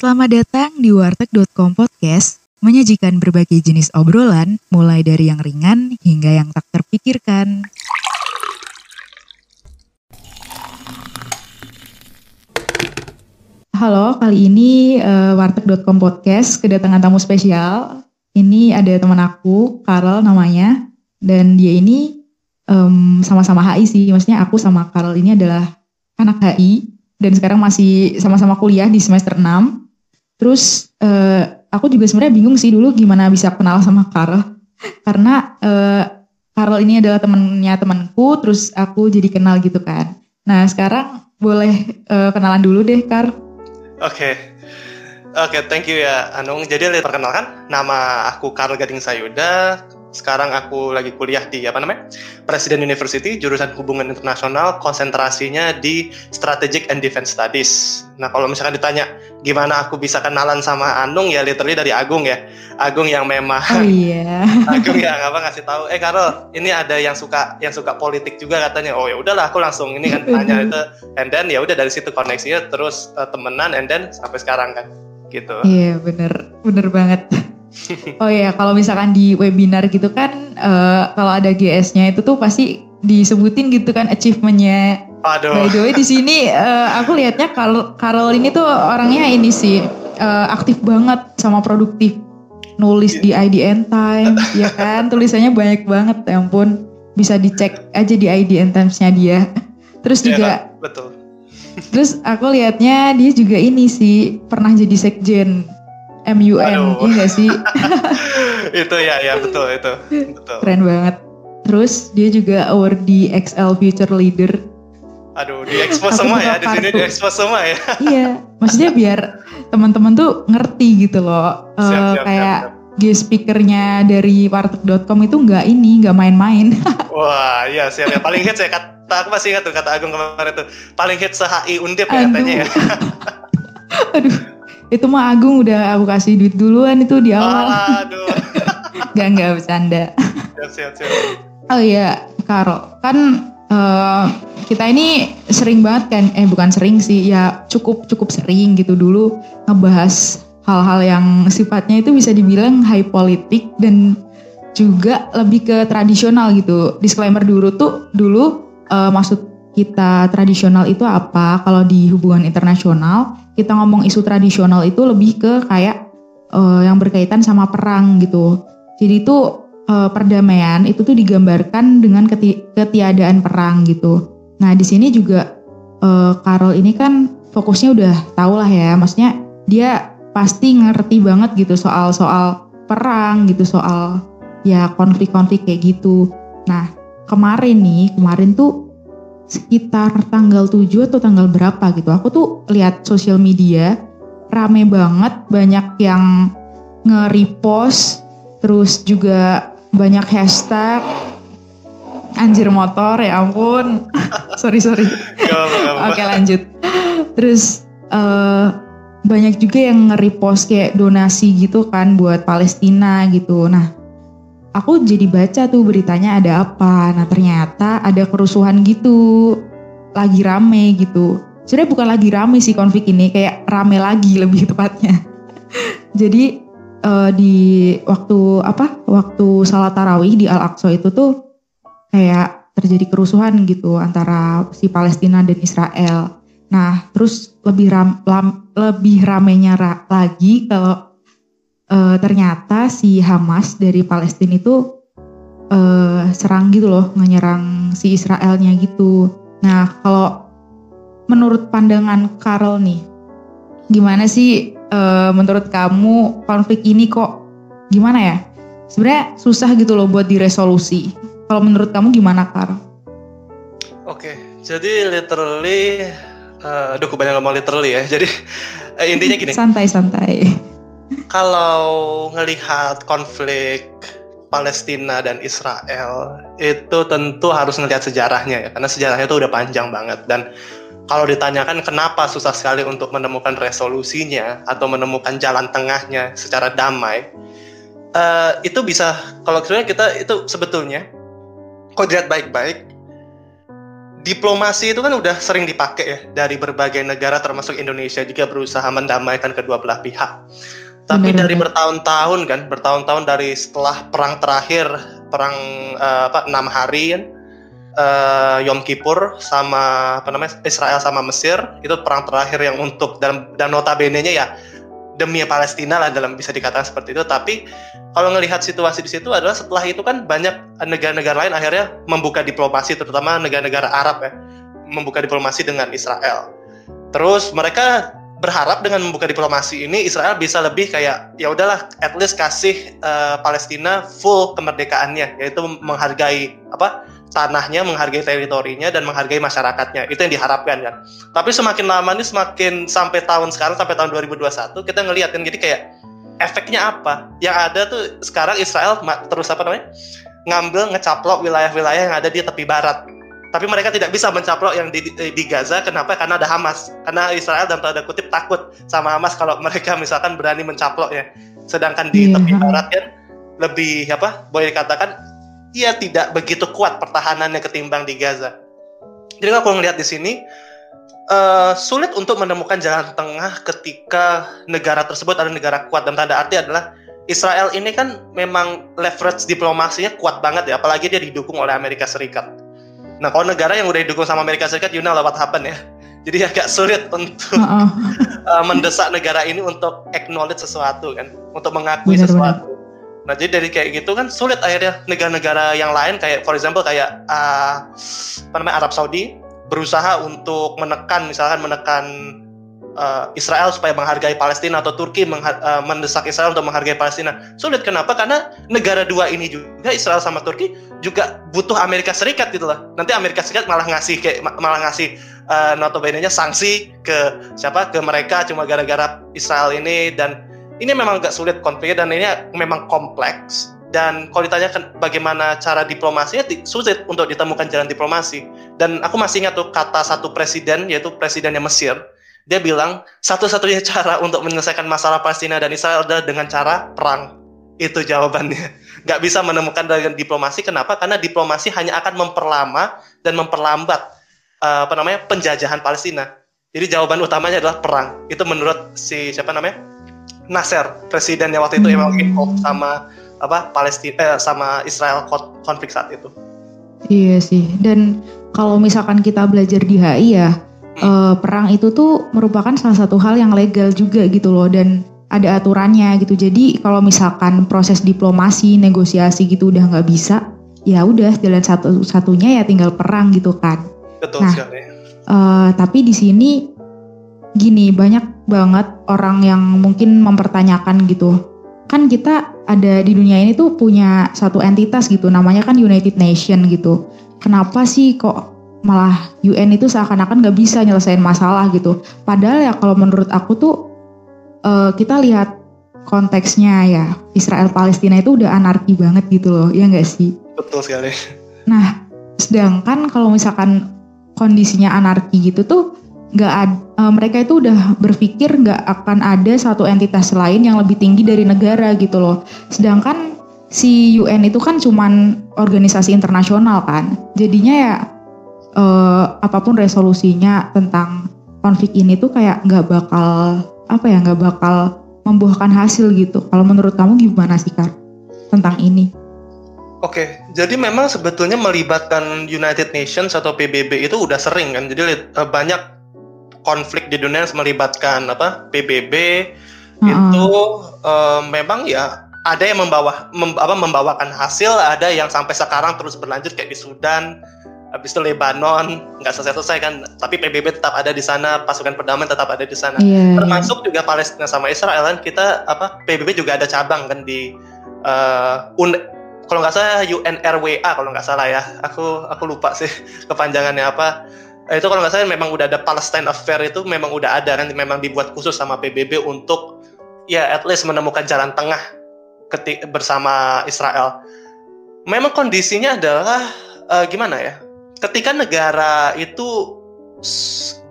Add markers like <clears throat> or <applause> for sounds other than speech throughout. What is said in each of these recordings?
Selamat datang di warteg.com podcast, menyajikan berbagai jenis obrolan, mulai dari yang ringan hingga yang tak terpikirkan. Halo, kali ini uh, warteg.com podcast kedatangan tamu spesial. Ini ada teman aku, Karel namanya, dan dia ini um, sama-sama HI sih. Maksudnya aku sama Karel ini adalah anak HI dan sekarang masih sama-sama kuliah di semester 6. Terus uh, aku juga sebenarnya bingung sih dulu gimana bisa kenal sama Karel. <laughs> Karena uh, Karel ini adalah temennya temanku, terus aku jadi kenal gitu kan. Nah sekarang boleh uh, kenalan dulu deh Kar. Oke. Okay. Oke, okay, thank you ya Anung. Jadi perkenalkan, nama aku Karl Gading Sayuda. Sekarang aku lagi kuliah di apa namanya? Presiden University, jurusan Hubungan Internasional, konsentrasinya di Strategic and Defense Studies. Nah, kalau misalkan ditanya gimana aku bisa kenalan sama Anung ya literally dari Agung ya. Agung yang memang Oh iya. <laughs> Agung yang apa ngasih tahu, "Eh Karol, ini ada yang suka yang suka politik juga katanya." Oh ya udahlah, aku langsung ini kan tanya <laughs> itu and then ya udah dari situ koneksinya terus uh, temenan and then sampai sekarang kan. Gitu. Iya, bener. Bener banget. Oh iya, kalau misalkan di webinar gitu kan, uh, kalau ada GS-nya itu tuh pasti disebutin gitu kan achievementnya. Aduh. By the way di sini uh, aku lihatnya kalau Carol ini tuh orangnya ini sih uh, aktif banget sama produktif. Nulis di IDN Time, ya kan? Tulisannya banyak banget, ya ampun. Bisa dicek aja di IDN Times-nya dia. Terus juga Ya, betul. Terus aku lihatnya dia juga ini sih pernah jadi sekjen MUN, Aduh. iya gak sih? <laughs> itu ya ya betul itu betul Keren banget. Terus dia juga award di XL Future Leader. aduh di expose semua ya di sini di expose semua ya <laughs> iya, maksudnya biar teman-teman tuh ngerti gitu loh. Siap, siap, kayak siap, guest speakernya dari warteg.com itu nggak ini, nggak main-main. <laughs> wah iya siap ya paling hits ya kata aku masih ingat tuh kata Agung kemarin tuh paling hits se HI Undip ya Aduh. katanya ya Aduh, itu mah Agung udah aku kasih duit duluan itu di awal. aduh <laughs> Gak nggak bercanda. siap siap siap Oh iya, Karo, kan eh, kita ini sering banget kan, eh bukan sering sih, ya cukup cukup sering gitu dulu ngebahas hal-hal yang sifatnya itu bisa dibilang high politik dan juga lebih ke tradisional gitu. Disclaimer dulu tuh dulu eh, maksud kita tradisional itu apa? Kalau di hubungan internasional kita ngomong isu tradisional itu lebih ke kayak eh, yang berkaitan sama perang gitu. Jadi itu eh, perdamaian itu tuh digambarkan dengan keti- ketiadaan perang gitu. Nah di sini juga eh, Carol ini kan fokusnya udah tau lah ya, maksudnya dia pasti ngerti banget gitu soal-soal perang gitu, soal ya konflik-konflik kayak gitu. Nah kemarin nih, kemarin tuh sekitar tanggal 7 atau tanggal berapa gitu, aku tuh lihat sosial media rame banget, banyak yang nge-repost, terus juga banyak hashtag. Anjir motor ya ampun. <laughs> Sorry sorry. Oke lanjut. Terus eh, banyak juga yang nge-repost kayak donasi gitu kan buat Palestina gitu. Nah aku jadi baca tuh beritanya ada apa. Nah ternyata ada kerusuhan gitu. Lagi rame gitu. Sebenarnya bukan lagi rame sih konflik ini kayak rame lagi lebih <laughs> tepatnya. Jadi eh, di waktu apa? Waktu salat tarawih di Al Aqsa itu tuh kayak terjadi kerusuhan gitu antara si Palestina dan Israel. Nah terus lebih ram, lam- lebih ramenya ra- lagi kalau eh, ternyata si Hamas dari Palestina itu eh, serang gitu loh, menyerang si Israelnya gitu. Nah kalau menurut pandangan Karel nih, gimana sih eh, menurut kamu konflik ini kok gimana ya? Sebenarnya susah gitu loh buat diresolusi. Kalau menurut kamu gimana Kar? Oke, jadi literally, uh, aduh kebanyakan ngomong literally ya. Jadi eh, intinya gini, Santai-santai. Kalau ngelihat konflik Palestina dan Israel itu tentu harus ngelihat sejarahnya ya, karena sejarahnya itu udah panjang banget dan kalau ditanyakan kenapa susah sekali untuk menemukan resolusinya atau menemukan jalan tengahnya secara damai, eh, itu bisa kalau sebenarnya kita itu sebetulnya kalau dilihat baik-baik diplomasi itu kan udah sering dipakai ya dari berbagai negara termasuk Indonesia juga berusaha mendamaikan kedua belah pihak. Tapi benar, dari bertahun-tahun kan, bertahun-tahun dari setelah perang terakhir, perang uh, apa enam hari kan, uh, Yom Kippur sama apa namanya Israel sama Mesir itu perang terakhir yang untuk dan dan notabene-nya ya demi Palestina lah dalam bisa dikatakan seperti itu. Tapi kalau melihat situasi di situ adalah setelah itu kan banyak negara-negara lain akhirnya membuka diplomasi, terutama negara-negara Arab ya, membuka diplomasi dengan Israel. Terus mereka berharap dengan membuka diplomasi ini Israel bisa lebih kayak ya udahlah at least kasih uh, Palestina full kemerdekaannya yaitu menghargai apa tanahnya, menghargai teritorinya dan menghargai masyarakatnya. Itu yang diharapkan kan. Tapi semakin lama ini semakin sampai tahun sekarang sampai tahun 2021 kita ngelihat kan jadi kayak efeknya apa? Yang ada tuh sekarang Israel terus apa namanya? ngambil ngecaplok wilayah-wilayah yang ada di tepi barat. Tapi mereka tidak bisa mencaplok yang di, di, di Gaza. Kenapa? Karena ada Hamas. Karena Israel dan tanda kutip takut sama Hamas kalau <laughs> mereka misalkan berani mencaplok ya. Sedangkan di yeah. tepi barat kan lebih apa? Boleh dikatakan dia tidak begitu kuat pertahanannya ketimbang di Gaza. Jadi kalau melihat di sini uh, sulit untuk menemukan jalan tengah ketika negara tersebut ada negara kuat dan tanda arti adalah Israel ini kan memang leverage diplomasinya kuat banget ya, apalagi dia didukung oleh Amerika Serikat. Nah kalau negara yang udah didukung sama Amerika Serikat, you know what happen ya. <laughs> Jadi agak sulit untuk uh -uh. uh, mendesak negara ini untuk acknowledge sesuatu kan, untuk mengakui benar, sesuatu. Benar. Nah jadi dari kayak gitu kan sulit akhirnya negara-negara yang lain kayak for example kayak uh, apa namanya Arab Saudi berusaha untuk menekan misalkan menekan uh, Israel supaya menghargai Palestina atau Turki uh, mendesak Israel untuk menghargai Palestina. Sulit kenapa? Karena negara dua ini juga Israel sama Turki juga butuh Amerika Serikat gitu loh. Nanti Amerika Serikat malah ngasih kayak malah ngasih uh, notabene-nya sanksi ke siapa? ke mereka cuma gara-gara Israel ini dan ini memang agak sulit konfliknya dan ini memang kompleks dan kalau ditanya bagaimana cara diplomasinya sulit untuk ditemukan jalan diplomasi dan aku masih ingat tuh kata satu presiden yaitu presidennya Mesir dia bilang satu-satunya <laughs> cara untuk menyelesaikan masalah Palestina dan Israel adalah dengan cara perang. Itu jawabannya. <laughs> Nggak bisa menemukan dengan diplomasi. Kenapa? Karena diplomasi hanya akan memperlama dan memperlambat uh, apa namanya penjajahan Palestina. Jadi jawaban utamanya adalah perang. Itu menurut si siapa namanya? Nasser presidennya waktu itu hmm. emang involved sama apa Palestina eh, sama Israel konflik saat itu. Iya sih. Dan kalau misalkan kita belajar di HI ya, eh, perang itu tuh merupakan salah satu hal yang legal juga gitu loh dan ada aturannya gitu. Jadi kalau misalkan proses diplomasi, negosiasi gitu udah nggak bisa, ya udah jalan satu-satunya ya tinggal perang gitu kan. Betul nah, sekali. Uh, tapi di sini gini banyak banget orang yang mungkin mempertanyakan gitu. Kan kita ada di dunia ini tuh punya satu entitas gitu, namanya kan United Nation gitu. Kenapa sih kok malah UN itu seakan-akan gak bisa nyelesain masalah gitu. Padahal ya kalau menurut aku tuh uh, kita lihat konteksnya ya Israel Palestina itu udah anarki banget gitu loh, ya gak sih? Betul sekali. Nah, sedangkan kalau misalkan kondisinya anarki gitu tuh nggak ada uh, mereka itu udah berpikir nggak akan ada satu entitas lain yang lebih tinggi dari negara gitu loh. Sedangkan si UN itu kan cuman organisasi internasional kan. Jadinya ya uh, apa pun resolusinya tentang konflik ini tuh kayak nggak bakal apa ya nggak bakal membuahkan hasil gitu. Kalau menurut kamu gimana sih Kak tentang ini? Oke, jadi memang sebetulnya melibatkan United Nations atau PBB itu udah sering kan. Jadi uh, banyak konflik di dunia yang melibatkan apa PBB uh -uh. itu uh, memang ya ada yang membawa mem, apa, membawakan hasil, ada yang sampai sekarang terus berlanjut kayak di Sudan, habis itu Lebanon nggak selesai-selesai kan, tapi PBB tetap ada di sana, pasukan perdamaian tetap ada di sana. Yeah, iya. Termasuk juga Palestina sama Israel kan kita apa PBB juga ada cabang kan di uh, un, kalau nggak salah UNRWA kalau nggak salah ya, aku aku lupa sih <laughs> kepanjangannya apa Eh, itu kalau nggak salah memang udah ada Palestine Affair itu memang udah ada kan memang dibuat khusus sama PBB untuk ya at least menemukan jalan tengah ketik bersama Israel. Memang kondisinya adalah uh, gimana ya? Ketika negara itu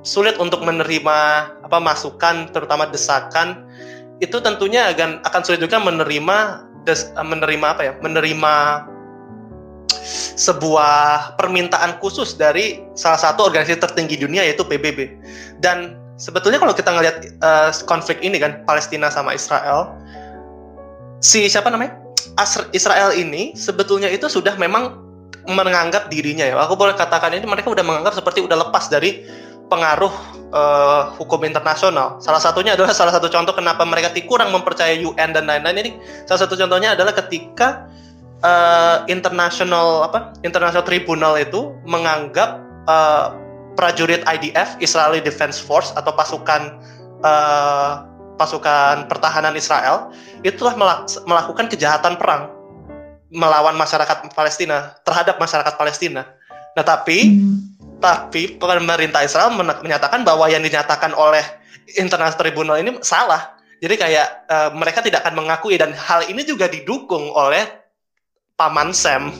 sulit untuk menerima apa masukan terutama desakan itu tentunya akan akan sulit juga menerima des, menerima apa ya? menerima sebuah permintaan khusus dari salah satu organisasi tertinggi dunia yaitu PBB. Dan sebetulnya kalau kita ngelihat uh, konflik ini kan Palestina sama Israel, si siapa namanya Israel ini sebetulnya itu sudah memang menganggap dirinya ya. Aku boleh katakan ini mereka udah menganggap seperti udah lepas dari pengaruh uh, hukum internasional. Salah satunya adalah salah satu contoh kenapa mereka kurang mempercayai UN dan lain-lain ini. Salah satu contohnya adalah ketika uh, international apa international tribunal itu menganggap uh, prajurit IDF Israeli Defense Force atau pasukan uh, pasukan pertahanan Israel itu telah melakukan kejahatan perang melawan masyarakat Palestina terhadap masyarakat Palestina. Nah tapi hmm tapi pemerintah Israel menyatakan bahwa yang dinyatakan oleh International Tribunal ini salah. Jadi kayak uh, mereka tidak akan mengakui dan hal ini juga didukung oleh paman Sam,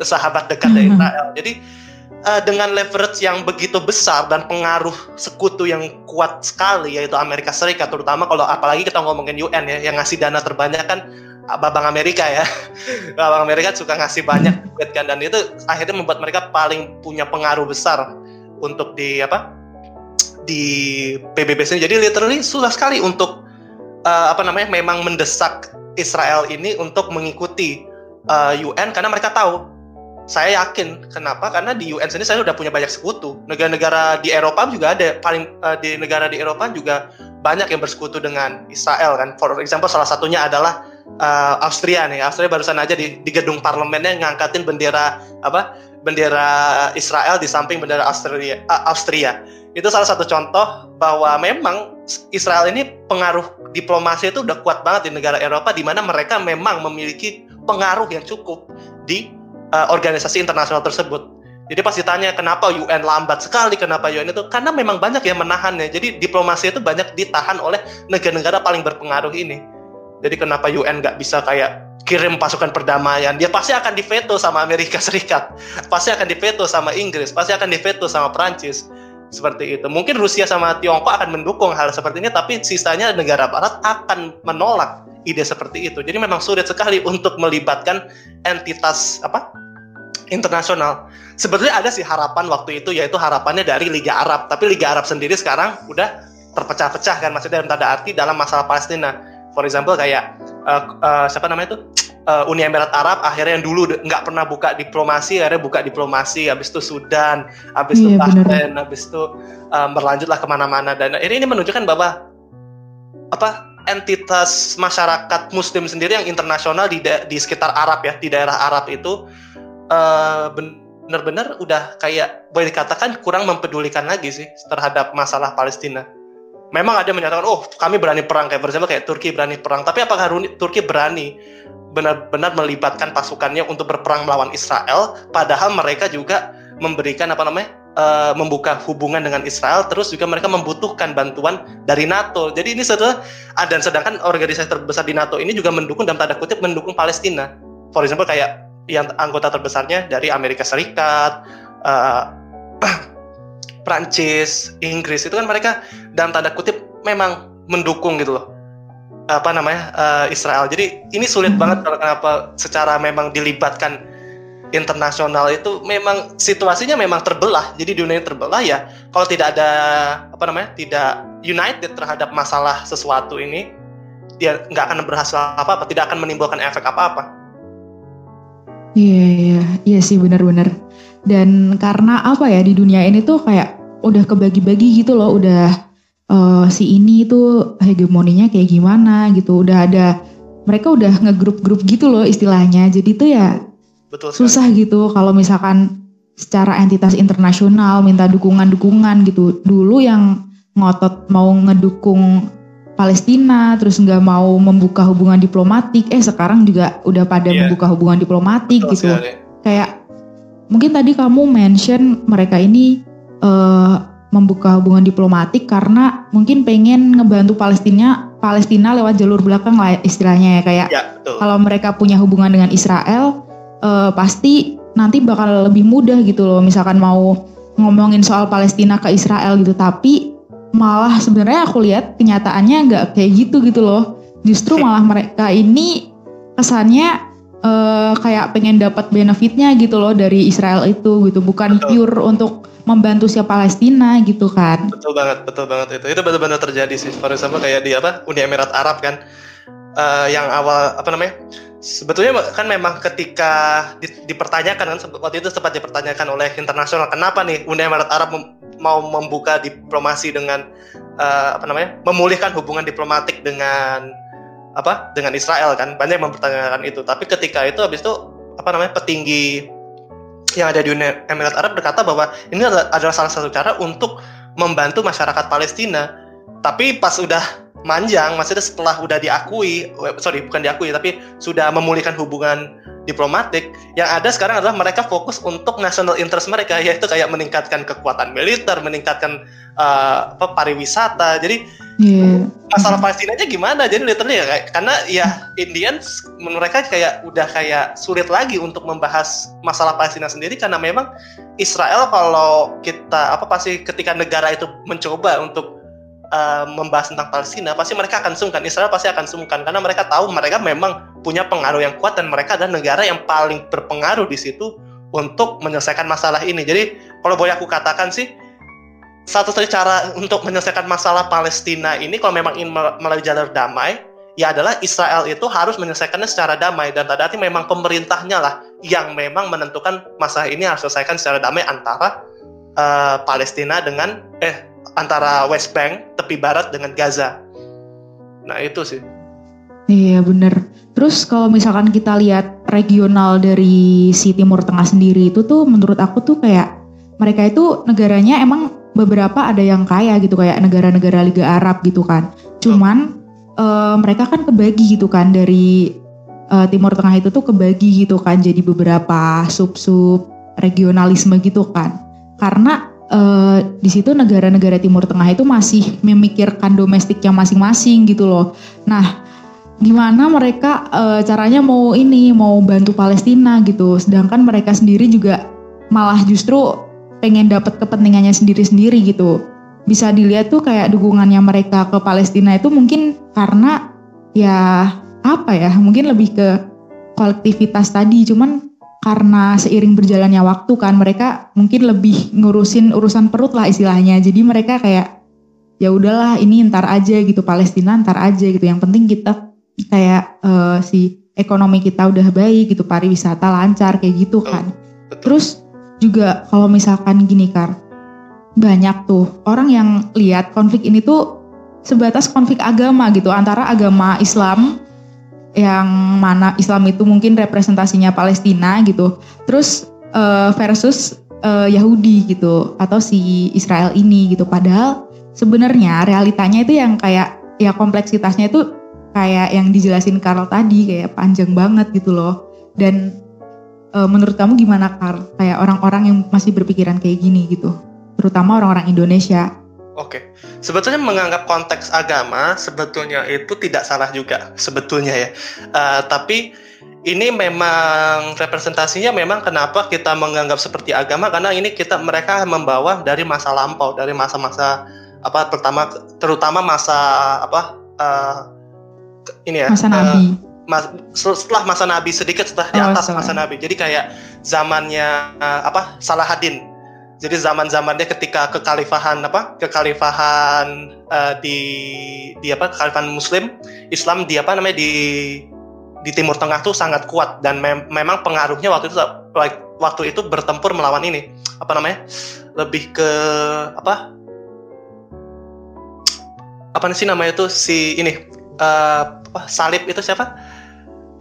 sahabat dekat dari mm-hmm. Israel. Jadi uh, dengan leverage yang begitu besar dan pengaruh sekutu yang kuat sekali yaitu Amerika Serikat terutama kalau apalagi kita ngomongin UN ya yang ngasih dana terbanyak kan Babang Amerika ya. <laughs> Babang Amerika suka ngasih banyak duit kan dan itu akhirnya membuat mereka paling punya pengaruh besar untuk di apa? di PBB sini. Jadi literally susah sekali untuk uh, apa namanya memang mendesak Israel ini untuk mengikuti uh, eh, UN karena mereka tahu saya yakin kenapa karena di UN sini saya sudah punya banyak sekutu negara-negara di Eropa juga ada paling uh, di negara di Eropa juga banyak yang bersekutu dengan Israel kan for example salah satunya adalah uh, Austria nih. Austria barusan aja di, di gedung parlemennya ngangkatin bendera apa? Bendera Israel di samping bendera Austria. Uh, Austria. Itu salah satu contoh bahwa memang Israel ini pengaruh diplomasi itu udah kuat banget di negara Eropa di mana mereka memang memiliki pengaruh yang cukup di uh, organisasi internasional tersebut. Jadi pas ditanya kenapa UN lambat sekali, kenapa UN itu, karena memang banyak yang menahannya. Jadi diplomasi itu banyak ditahan oleh negara-negara paling berpengaruh ini. Jadi kenapa UN nggak bisa kayak kirim pasukan perdamaian? Dia pasti akan diveto sama Amerika <laughs> Serikat, pasti akan diveto sama Inggris, pasti akan diveto sama Prancis. Seperti itu. Mungkin Rusia sama Tiongkok akan mendukung hal seperti ini, tapi sisanya negara Barat akan menolak ide seperti itu. Jadi memang sulit sekali untuk melibatkan entitas apa internasional. Sebetulnya ada sih harapan waktu itu, yaitu harapannya dari Liga Arab. Tapi Liga Arab sendiri sekarang udah terpecah-pecah kan, maksudnya dalam tanda arti dalam masalah Palestina for example kayak uh, uh, siapa namanya itu uh, Uni Emirat Arab akhirnya yang dulu nggak pernah buka diplomasi akhirnya buka diplomasi habis itu Sudan habis itu iya, Bahrain habis itu uh, berlanjutlah ke mana-mana. Dan ini ini menunjukkan bahwa apa entitas masyarakat Muslim sendiri yang internasional di di sekitar Arab ya di daerah Arab itu uh, benar-benar udah kayak boleh dikatakan kurang mempedulikan lagi sih terhadap masalah Palestina memang ada menyatakan oh kami berani perang. Kayak bersama kayak Turki berani perang. Tapi apakah Turki berani benar-benar melibatkan pasukannya untuk berperang melawan Israel padahal mereka juga memberikan apa namanya uh, membuka hubungan dengan Israel terus juga mereka membutuhkan bantuan dari NATO. Jadi ini sudah ada sedangkan organisasi terbesar di NATO ini juga mendukung dalam tanda kutip mendukung Palestina. For example kayak yang anggota terbesarnya dari Amerika Serikat uh, Prancis, Inggris itu kan mereka dalam tanda kutip memang mendukung gitu loh apa namanya uh, Israel. Jadi ini sulit banget kalau kenapa secara memang dilibatkan internasional itu memang situasinya memang terbelah. Jadi dunia terbelah ya. Kalau tidak ada apa namanya tidak united terhadap masalah sesuatu ini, dia nggak akan berhasil apa-apa, tidak akan menimbulkan efek apa-apa. Iya iya iya sih benar-benar. Dan karena apa ya di dunia ini tuh kayak udah kebagi-bagi gitu loh, udah uh, si ini tuh hegemoninya kayak gimana gitu, udah ada mereka udah ngegrup-grup gitu loh istilahnya. Jadi tuh ya Betul susah gitu kalau misalkan secara entitas internasional minta dukungan-dukungan gitu. Dulu yang ngotot mau ngedukung Palestina terus nggak mau membuka hubungan diplomatik eh sekarang juga udah pada yeah. membuka hubungan diplomatik Betul gitu sekali. kayak mungkin tadi kamu mention mereka ini uh, membuka hubungan diplomatik karena mungkin pengen ngebantu Palestina Palestina lewat jalur belakang lah istilahnya ya kayak ya, kalau mereka punya hubungan dengan Israel uh, pasti nanti bakal lebih mudah gitu loh misalkan mau ngomongin soal Palestina ke Israel gitu. Tapi malah sebenarnya aku lihat kenyataannya nggak kayak gitu gitu loh. Justru <laughs> malah mereka ini kesannya uh, kayak pengen dapat benefitnya gitu loh dari Israel itu gitu, bukan betul. pure untuk membantu si Palestina gitu kan. Betul banget, betul banget itu. Itu benar-benar terjadi sih. For example kayak di apa Uni Emirat Arab kan, uh, yang awal apa namanya? Sebetulnya kan memang ketika di, dipertanyakan kan waktu itu sempat dipertanyakan oleh internasional kenapa nih Uni Emirat Arab mem, mau membuka diplomasi dengan uh, apa namanya memulihkan hubungan diplomatik dengan apa dengan Israel kan. Banyak yang mempertanyakan itu. Tapi ketika itu habis itu apa namanya petinggi yang ada di Uni Emirat Arab berkata bahwa ini adalah, adalah salah satu cara untuk membantu masyarakat Palestina. Tapi pas udah manjang maksudnya setelah udah diakui sorry bukan diakui tapi sudah memulihkan hubungan diplomatik yang ada sekarang adalah mereka fokus untuk national interest mereka yaitu kayak meningkatkan kekuatan militer meningkatkan uh, apa pariwisata jadi yeah. masalah Palestina nya gimana jadi literally ya kayak, karena ya Indians mereka kayak udah kayak sulit lagi untuk membahas masalah Palestina sendiri karena memang Israel kalau kita apa pasti ketika negara itu mencoba untuk uh, membahas tentang Palestina, pasti mereka akan sungkan. Israel pasti akan sungkan karena mereka tahu mereka memang punya pengaruh yang kuat dan mereka adalah negara yang paling berpengaruh di situ untuk menyelesaikan masalah ini. Jadi kalau boleh aku katakan sih satu-satunya cara untuk menyelesaikan masalah Palestina ini kalau memang ingin melalui jalur damai ya adalah Israel itu harus menyelesaikannya secara damai dan tadi arti memang pemerintahnya lah yang memang menentukan masalah ini harus selesaikan secara damai antara uh, Palestina dengan eh antara West Bank tepi barat dengan Gaza. Nah itu sih. Iya bener. Terus kalau misalkan kita lihat regional dari si Timur Tengah sendiri itu tuh menurut aku tuh kayak mereka itu negaranya emang beberapa ada yang kaya gitu kayak negara-negara Liga Arab gitu kan. Cuman uh, mereka kan kebagi gitu kan dari uh, Timur Tengah itu tuh kebagi gitu kan jadi beberapa sub-sub regionalisme gitu kan. Karena uh, di situ negara-negara Timur Tengah itu masih memikirkan domestiknya masing-masing gitu loh. Nah, gimana mereka uh, caranya mau ini mau bantu Palestina gitu, sedangkan mereka sendiri juga malah justru pengen dapat kepentingannya sendiri-sendiri gitu. Bisa dilihat tuh kayak dukungannya mereka ke Palestina itu mungkin karena ya apa ya, mungkin lebih ke kolektivitas tadi, cuman karena seiring berjalannya waktu kan mereka mungkin lebih ngurusin urusan perut lah istilahnya. Jadi mereka kayak ya udahlah ini ntar aja gitu Palestina ntar aja gitu. Yang penting kita kayak uh, si ekonomi kita udah baik gitu, pariwisata lancar kayak gitu kan. Terus juga kalau misalkan gini Kar, banyak tuh orang yang lihat konflik ini tuh sebatas konflik agama gitu antara agama Islam yang mana Islam itu mungkin representasinya Palestina gitu. Terus uh, versus uh, Yahudi gitu atau si Israel ini gitu. Padahal sebenarnya realitanya itu yang kayak ya kompleksitasnya itu kayak yang dijelasin Karl tadi kayak panjang banget gitu loh. Dan uh, menurut kamu gimana Karl? Kayak orang-orang yang masih berpikiran kayak gini gitu. Terutama orang-orang Indonesia Oke, sebetulnya menganggap konteks agama sebetulnya itu tidak salah juga sebetulnya ya. Uh, tapi ini memang representasinya memang kenapa kita menganggap seperti agama karena ini kita mereka membawa dari masa lampau dari masa-masa apa pertama terutama masa apa uh, ini ya masa uh, nabi. mas, setelah masa nabi sedikit setelah di oh, atas masa nabi. Jadi kayak zamannya uh, apa Salahaddin jadi zaman-zamannya ketika kekhalifahan apa? Kekhalifahan uh, di di apa? Kekhalifahan Muslim, Islam di apa namanya di di Timur Tengah tuh sangat kuat dan mem memang pengaruhnya waktu itu waktu itu bertempur melawan ini apa namanya? Lebih ke apa? Apa sih namanya itu si ini uh, salib itu siapa?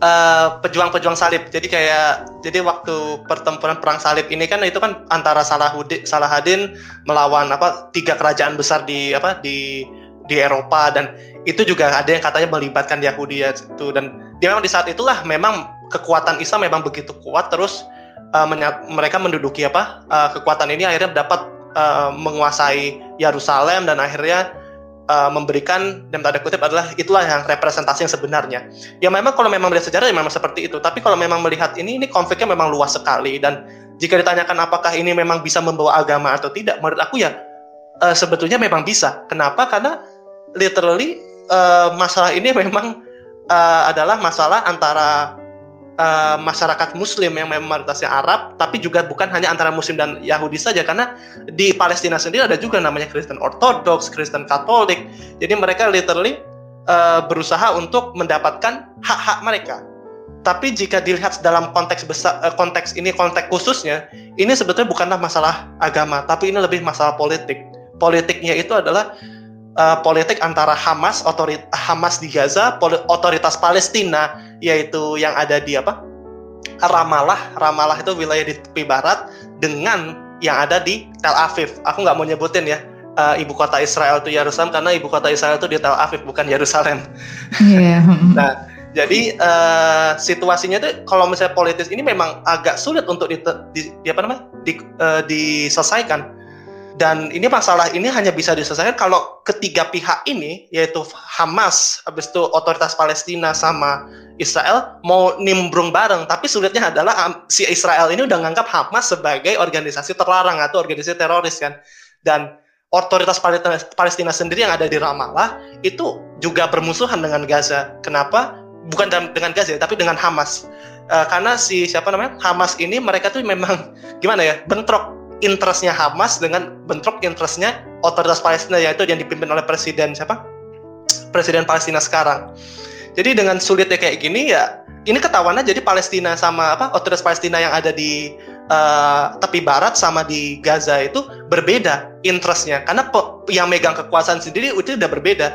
Eh, pejuang-pejuang salib. Jadi kayak jadi waktu pertempuran perang salib ini kan itu kan antara Salahuddin Salahaddin melawan apa tiga kerajaan besar di apa di di Eropa. Dan itu juga ada yang katanya melibatkan Yahudi ya itu. Dan dia memang di saat itulah memang kekuatan Islam memang begitu kuat. Terus uh, mereka menduduki apa uh, kekuatan ini akhirnya dapat uh, menguasai Yerusalem dan akhirnya uh, memberikan dan tanda kutip adalah itulah yang representasi yang sebenarnya. Ya memang kalau memang melihat sejarah ya memang seperti itu. Tapi kalau memang melihat ini ini konfliknya memang luas sekali dan jika ditanyakan apakah ini memang bisa membawa agama atau tidak, menurut aku ya uh, sebetulnya memang bisa. Kenapa? Karena literally uh, masalah ini <laughs> memang uh, adalah masalah antara uh, masyarakat Muslim yang memang mayoritasnya Arab, tapi juga bukan hanya antara Muslim dan Yahudi saja, karena di Palestina sendiri ada juga namanya Kristen Ortodoks, Kristen Katolik. Jadi mereka literally uh, berusaha untuk mendapatkan hak-hak mereka. Tapi jika dilihat dalam konteks besar, uh, konteks ini konteks khususnya, ini sebetulnya bukanlah masalah agama, tapi ini lebih masalah politik. Politiknya itu adalah uh, politik antara Hamas, otorit Hamas di Gaza, otoritas Palestina yaitu yang ada di apa? Ramallah. Ramallah itu wilayah di tepi barat dengan yang ada di Tel Aviv. Aku nggak mau nyebutin ya uh, ibu kota Israel itu Yerusalem karena ibu kota Israel itu di Tel Aviv bukan Yerusalem. Yeah. <laughs> nah, jadi uh, situasinya itu kalau misalnya politis ini memang agak sulit untuk di, di, di apa namanya di, uh, diselesaikan dan ini masalah ini hanya bisa diselesaikan kalau ketiga pihak ini yaitu Hamas, habis itu otoritas Palestina sama Israel mau nimbrung bareng. Tapi sulitnya adalah si Israel ini udah nganggap Hamas sebagai organisasi terlarang atau organisasi teroris kan. Dan otoritas Palestina sendiri yang ada di Ramallah itu juga bermusuhan dengan Gaza. Kenapa? bukan dengan Gaza tapi dengan Hamas uh, karena si siapa namanya Hamas ini mereka tuh memang gimana ya bentrok interestnya Hamas dengan bentrok interestnya otoritas Palestina yaitu yang dipimpin oleh presiden siapa? Presiden Palestina sekarang. Jadi dengan sulitnya kayak gini ya ini ketahuan aja jadi Palestina sama apa otoritas Palestina yang ada di uh, tepi barat sama di Gaza itu berbeda interestnya. Karena yang megang kekuasaan sendiri itu udah berbeda.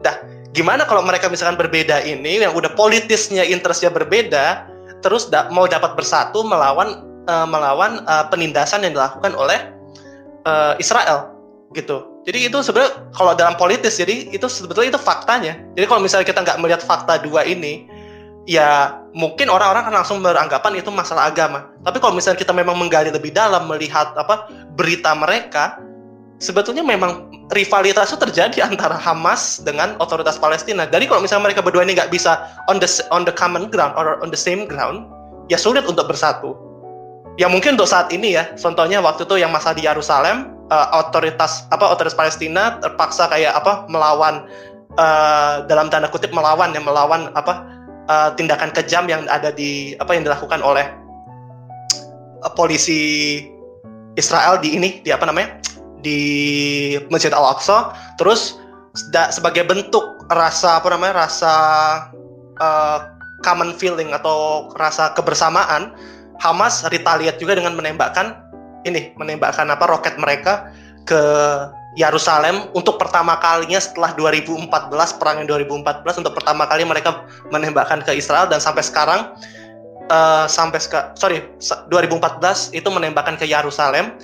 Dah gimana kalau mereka misalkan berbeda ini yang udah politisnya interestnya berbeda terus mau dapat bersatu melawan uh, melawan uh, penindasan yang dilakukan oleh uh, Israel gitu jadi itu sebenarnya kalau dalam politis jadi itu sebetulnya itu faktanya jadi kalau misalnya kita nggak melihat fakta dua ini ya mungkin orang-orang akan langsung beranggapan itu masalah agama tapi kalau misalnya kita memang menggali lebih dalam melihat apa berita mereka sebetulnya memang rivalitas itu terjadi antara Hamas dengan otoritas Palestina. Jadi kalau misalnya mereka berdua ini nggak bisa on the on the common ground or on the same ground, ya sulit untuk bersatu. Ya mungkin untuk saat ini ya, contohnya waktu itu yang masa di Yerusalem, uh, otoritas apa otoritas Palestina terpaksa kayak apa melawan uh, dalam tanda kutip melawan yang melawan apa uh, tindakan kejam yang ada di apa yang dilakukan oleh uh, polisi Israel di ini di apa namanya di Masjid Al Aqsa terus da, sebagai bentuk rasa apa namanya rasa uh, common feeling atau rasa kebersamaan Hamas retaliate juga dengan menembakkan ini menembakkan apa roket mereka ke Yerusalem untuk pertama kalinya setelah 2014 perang yang 2014 untuk pertama kali mereka menembakkan ke Israel dan sampai sekarang uh, sampai sorry 2014 itu menembakkan ke Yerusalem.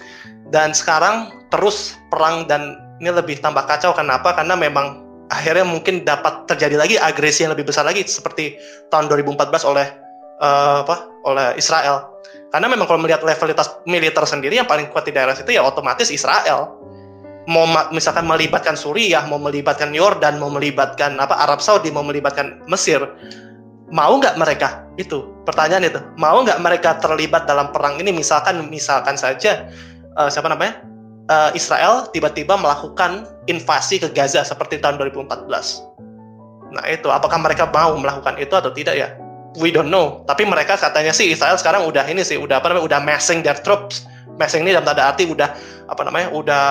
Dan sekarang terus perang dan ini lebih tambah kacau. Kenapa? Karena memang akhirnya mungkin dapat terjadi lagi agresi yang lebih besar lagi seperti tahun 2014 oleh uh, apa oleh Israel. Karena memang kalau melihat levelitas militer sendiri yang paling kuat di daerah situ ya otomatis Israel. Mau misalkan melibatkan Suriah mau melibatkan Yordan mau melibatkan apa Arab Saudi mau melibatkan Mesir mau nggak mereka? Itu pertanyaan itu. Mau nggak mereka terlibat dalam perang ini? Misalkan misalkan saja uh, siapa namanya? Uh, Israel tiba-tiba melakukan invasi ke Gaza seperti tahun 2014. Nah itu apakah mereka mau melakukan itu atau tidak ya? We don't know. Tapi mereka katanya sih Israel sekarang udah ini sih udah apa namanya udah massing their troops. Massing ini dalam tanda arti udah apa namanya udah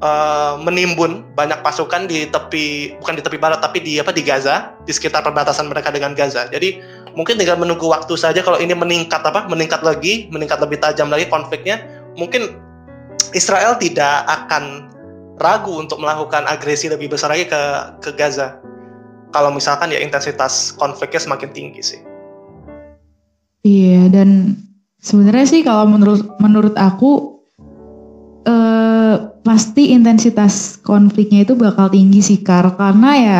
uh, menimbun banyak pasukan di tepi bukan di tepi barat tapi di apa di Gaza di sekitar perbatasan mereka dengan Gaza. Jadi mungkin tinggal menunggu waktu saja kalau ini meningkat apa meningkat lagi meningkat lebih tajam lagi konfliknya mungkin Israel tidak akan ragu untuk melakukan agresi lebih besar lagi ke ke Gaza. Kalau misalkan ya intensitas konfliknya semakin tinggi sih. Iya dan sebenarnya sih kalau menurut menurut aku eh, pasti intensitas konfliknya itu bakal tinggi sih Kar. Karena ya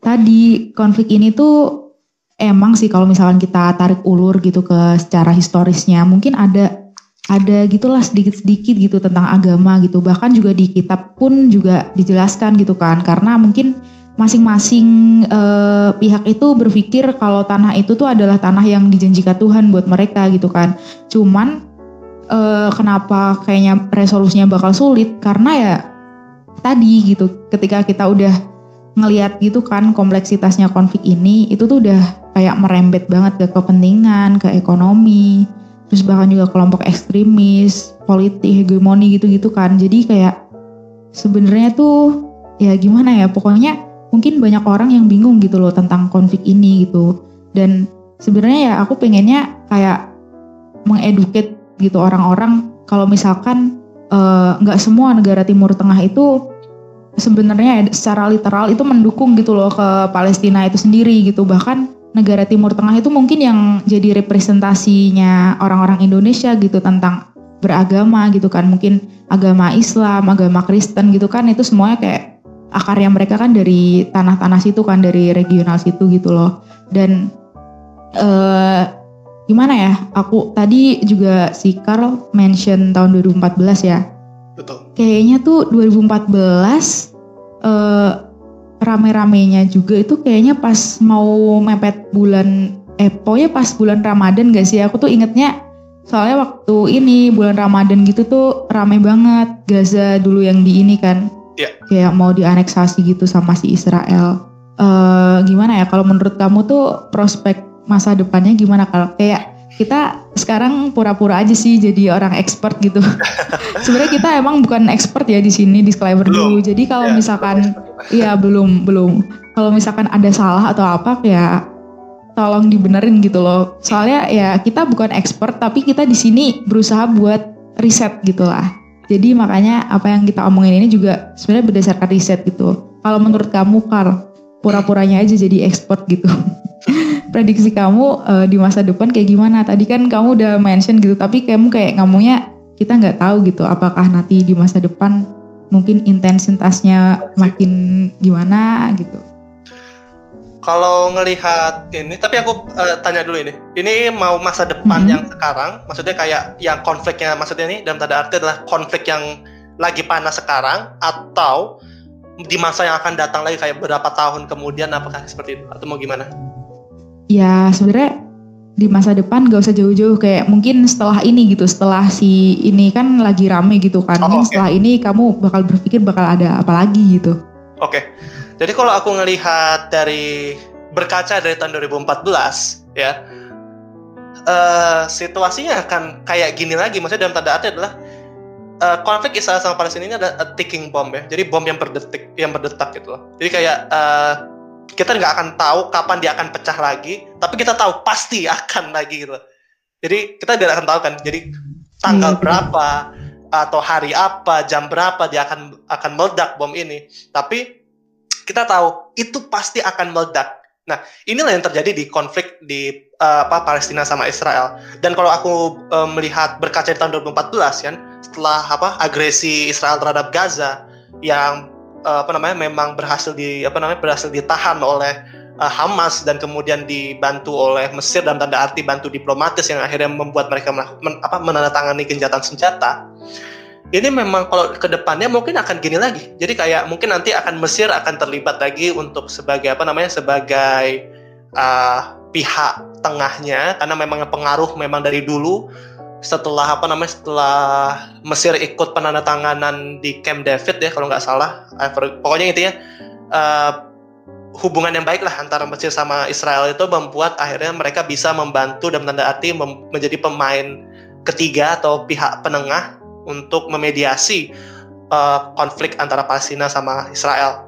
tadi konflik ini tuh emang sih kalau misalkan kita tarik ulur gitu ke secara historisnya mungkin ada ada gitulah sedikit-sedikit gitu tentang agama gitu. Bahkan juga di kitab pun juga dijelaskan gitu kan. Karena mungkin masing-masing eh, pihak itu berpikir kalau tanah itu tuh adalah tanah yang dijanjikan Tuhan buat mereka gitu kan cuman eh, kenapa kayaknya resolusinya bakal sulit karena ya tadi gitu ketika kita udah ngelihat gitu kan kompleksitasnya konflik ini itu tuh udah kayak merembet banget ke kepentingan, ke ekonomi, terus bahkan juga kelompok ekstremis, politik, hegemoni gitu-gitu kan. Jadi kayak sebenarnya tuh ya gimana ya, pokoknya mungkin banyak orang yang bingung gitu loh tentang konflik ini gitu. Dan sebenarnya ya aku pengennya kayak mengeduket gitu orang-orang kalau misalkan eh, nggak uh, semua negara Timur Tengah itu sebenarnya secara literal itu mendukung gitu loh ke Palestina itu sendiri gitu. Bahkan negara Timur Tengah itu mungkin yang jadi representasinya orang-orang Indonesia gitu tentang beragama gitu kan. Mungkin agama Islam, agama Kristen gitu kan. Itu semuanya kayak akarnya mereka kan dari tanah-tanah situ kan dari regional situ gitu loh. Dan eh, gimana ya aku tadi juga si Carl mention tahun 2014 ya. Betul. Kayaknya tuh 2014 eh, rame-ramenya juga itu kayaknya pas mau mepet bulan eh pokoknya pas bulan Ramadan gak sih? Aku tuh ingetnya soalnya waktu ini bulan Ramadan gitu tuh rame banget. Gaza dulu yang di ini kan yeah. kayak mau dianeksasi gitu sama si Israel uh, gimana ya kalau menurut kamu tuh prospek masa depannya gimana kalau kayak kita sekarang pura-pura aja sih jadi orang expert gitu. <laughs> Sebenarnya kita emang bukan expert ya di sini disclaimer dulu. Jadi kalau ya, misalkan iya belum belum. Kalau misalkan ada salah atau apa ya tolong dibenerin gitu loh. Soalnya ya kita bukan expert tapi kita di sini berusaha buat riset gitu lah. Jadi makanya apa yang kita omongin ini juga sebenarnya berdasarkan riset gitu. Kalau menurut kamu Karl, pura-puranya aja jadi expert gitu. <laughs> prediksi kamu uh, di masa depan kayak gimana? Tadi kan kamu udah mention gitu, tapi kamu kayak ngomongnya kita nggak tahu gitu apakah nanti di masa depan mungkin intensitasnya makin gimana gitu. Kalau ngelihat ini, tapi aku uh, tanya dulu ini. Ini mau masa depan -hmm. yang sekarang, maksudnya kayak yang konfliknya, maksudnya ini dalam tanda arti adalah konflik yang lagi panas sekarang atau di masa yang akan datang lagi kayak beberapa tahun kemudian apakah seperti itu atau mau gimana? ya sebenarnya di masa depan gak usah jauh-jauh kayak mungkin setelah ini gitu setelah si ini kan lagi rame gitu kan oh, mungkin okay. setelah ini kamu bakal berpikir bakal ada apa lagi gitu oke okay. Jadi kalau aku ngelihat dari berkaca dari tahun 2014 ya uh, situasinya akan kayak gini lagi maksudnya dalam tanda arti adalah uh, konflik Israel sama Palestina ini ada ticking bomb ya jadi bom yang berdetik yang berdetak gitu loh jadi kayak uh, kita nggak akan tahu kapan dia akan pecah lagi, tapi kita tahu pasti <laughs> akan lagi gitu. Jadi kita tidak akan tahu kan. Jadi tanggal hmm. berapa atau hari apa, jam berapa dia akan akan meledak bom ini. Tapi kita tahu itu pasti akan meledak. Nah, inilah yang terjadi di konflik di uh, Palestina sama Israel. Dan kalau aku uh, melihat berkaca di tahun 2014 kan, setelah apa agresi Israel terhadap Gaza yang uh, apa namanya memang berhasil di apa namanya berhasil ditahan oleh uh, Hamas dan kemudian dibantu oleh Mesir dan tanda arti bantu diplomatis yang akhirnya membuat mereka men, apa menandatangani gencatan senjata. Ini memang kalau ke depannya mungkin akan gini lagi. Jadi kayak mungkin nanti akan Mesir akan terlibat lagi untuk sebagai apa namanya sebagai uh, pihak tengahnya karena memang pengaruh memang dari dulu setelah apa namanya setelah Mesir ikut penandatanganan di Camp David ya kalau nggak salah pokoknya intinya uh, hubungan yang baik lah antara Mesir sama Israel itu membuat akhirnya mereka bisa membantu dan arti mem menjadi pemain ketiga atau pihak penengah untuk memediasi uh, konflik antara Palestina sama Israel.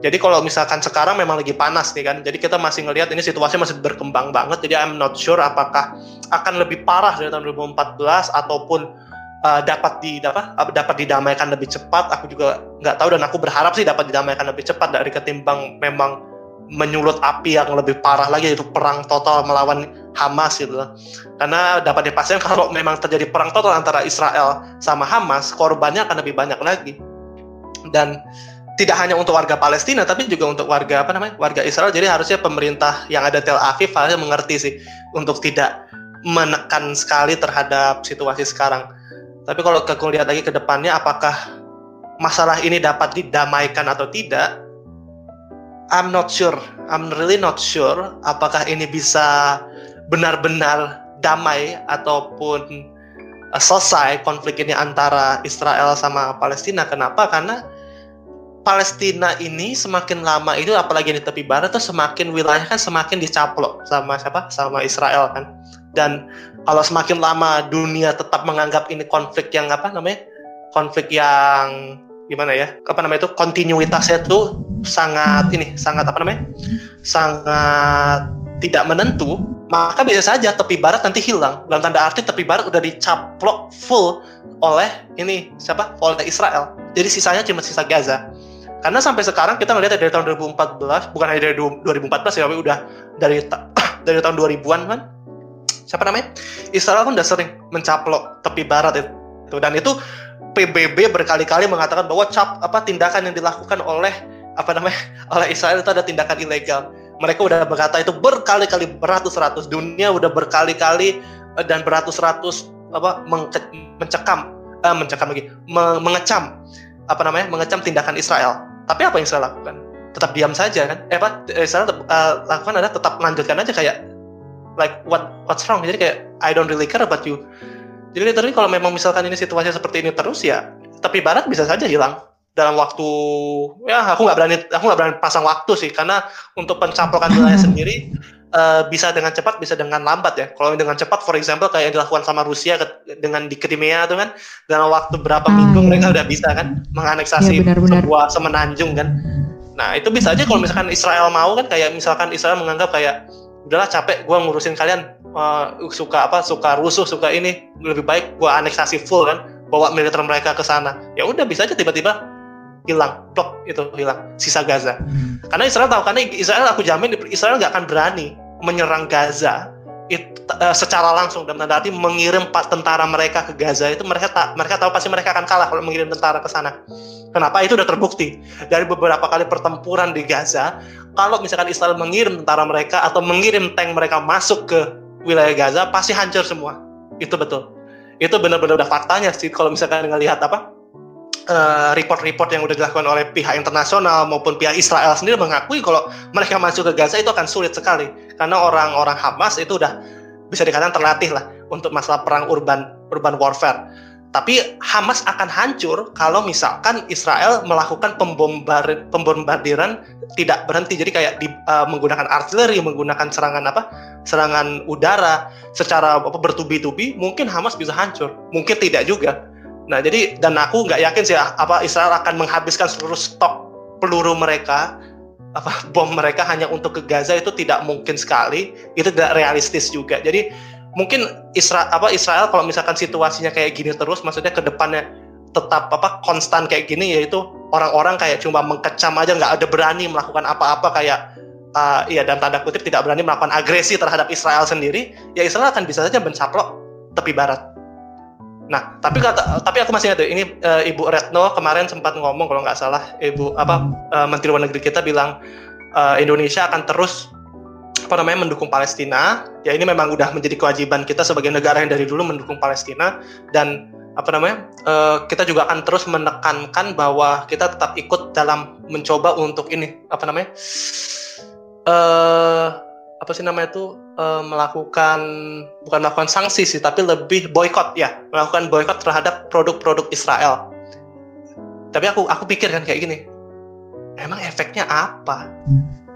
Jadi kalau misalkan sekarang memang lagi panas nih kan, jadi kita masih ngelihat ini situasi masih berkembang banget. Jadi I'm not sure apakah akan lebih parah dari tahun 2014 ataupun uh, dapat di apa, dapat didamaikan lebih cepat. Aku juga nggak tahu dan aku berharap sih dapat didamaikan lebih cepat dari ketimbang memang menyulut api yang lebih parah lagi yaitu perang total melawan Hamas gitu. Karena dapat dipastikan <laughs> kalau memang terjadi perang total antara Israel sama Hamas, korbannya akan lebih banyak lagi. Dan tidak hanya untuk warga Palestina tapi juga untuk warga apa namanya warga Israel jadi harusnya pemerintah yang ada Tel Aviv harusnya mengerti sih untuk tidak menekan sekali terhadap situasi sekarang tapi kalau aku lihat lagi ke depannya apakah masalah ini dapat didamaikan atau tidak I'm not sure. I'm really not sure apakah ini bisa benar-benar damai ataupun uh, selesai konflik ini antara Israel sama Palestina. Kenapa? Karena Palestina ini semakin lama itu apalagi di tepi barat tuh semakin wilayah kan semakin dicaplok sama siapa? Sama Israel kan. Dan kalau semakin lama dunia tetap menganggap ini konflik yang apa namanya? Konflik yang gimana ya? Apa namanya itu? Kontinuitasnya tuh sangat ini sangat apa namanya sangat tidak menentu maka bisa saja tepi barat nanti hilang dalam tanda arti tepi barat udah dicaplok full oleh ini siapa oleh Israel jadi sisanya cuma sisa Gaza karena sampai sekarang kita melihat dari tahun 2014, bukan hanya dari 2014 ya, tapi udah dari <coughs> dari tahun 2000-an kan. Siapa namanya? Israel kan udah sering mencaplok tepi barat itu. Dan itu PBB berkali-kali mengatakan bahwa cap apa tindakan yang dilakukan oleh apa namanya oleh Israel itu ada tindakan ilegal. Mereka udah berkata itu berkali-kali beratus-ratus dunia udah berkali-kali eh, dan beratus-ratus apa mencekam uh, mencekam lagi mengecam apa namanya mengecam tindakan Israel tapi apa yang saya lakukan? Tetap diam saja kan? Eh apa? Eh, tetap uh, lakukan adalah tetap melanjutkan aja kayak like what what's wrong? Jadi kayak I don't really care about you. Jadi literally kalau memang misalkan ini situasi seperti ini terus ya, tapi Barat bisa saja hilang dalam waktu ya aku nggak berani aku nggak berani pasang waktu sih karena untuk pencaplokan wilayah <laughs> sendiri uh, bisa dengan cepat bisa dengan lambat ya kalau dengan cepat for example kayak yang dilakukan sama Rusia ke, dengan di Crimea itu kan dalam waktu berapa ah, minggu iya. mereka udah bisa kan menganeksasi ya, benar, benar. sebuah semenanjung kan nah itu bisa aja kalau misalkan Israel mau kan kayak misalkan Israel menganggap kayak udahlah capek gue ngurusin kalian uh, suka apa suka rusuh suka ini lebih baik gue aneksasi full kan bawa militer mereka ke sana ya udah bisa aja tiba-tiba hilang blok itu hilang sisa Gaza hmm. karena Israel tahu karena Israel aku jamin Israel nggak akan berani menyerang Gaza it, uh, secara langsung dan tanda arti mengirim tentara mereka ke Gaza itu mereka tak mereka tahu pasti mereka akan kalah kalau mengirim tentara ke sana. Kenapa itu sudah terbukti dari beberapa kali pertempuran di Gaza. Kalau misalkan Israel mengirim tentara mereka atau mengirim tank mereka masuk ke wilayah Gaza pasti hancur semua. Itu betul. Itu benar-benar udah faktanya sih kalau misalkan ngelihat apa report-report uh, yang udah dilakukan oleh pihak internasional maupun pihak Israel sendiri mengakui kalau mereka masuk ke Gaza itu akan sulit sekali karena orang-orang Hamas itu udah bisa dikatakan terlatih lah untuk masalah perang urban urban warfare. Tapi Hamas akan hancur kalau misalkan Israel melakukan pembombar, pembombardiran tidak berhenti. Jadi kayak di, uh, menggunakan artileri, menggunakan serangan apa? Serangan udara secara bertubi-tubi, mungkin Hamas bisa hancur. Mungkin tidak juga. Nah, jadi dan aku nggak yakin sih apa Israel akan menghabiskan seluruh stok peluru mereka apa <laughs> bom mereka hanya untuk ke Gaza itu tidak mungkin sekali, itu tidak realistis juga. Jadi mungkin Israel apa Israel kalau misalkan situasinya kayak gini terus maksudnya ke depannya tetap apa konstan kayak gini yaitu orang-orang kayak cuma mengkecam aja nggak ada berani melakukan apa-apa kayak uh, ya dan tanda kutip tidak berani melakukan agresi terhadap Israel sendiri ya Israel akan bisa saja mencaplok tepi barat Nah, tapi kata tapi aku masih ingat ini uh, Ibu Retno kemarin sempat ngomong kalau nggak salah Ibu apa uh, Menteri Luar Negeri kita bilang uh, Indonesia akan terus apa namanya mendukung Palestina. Ya ini memang udah menjadi kewajiban kita sebagai negara yang dari dulu mendukung Palestina dan apa namanya uh, kita juga akan terus menekankan bahwa kita tetap ikut dalam mencoba untuk ini apa namanya uh, apa sih namanya itu uh, melakukan bukan melakukan sanksi sih tapi lebih boykot ya. Melakukan boykot terhadap produk-produk Israel. Tapi aku aku pikir kan kayak gini emang efeknya apa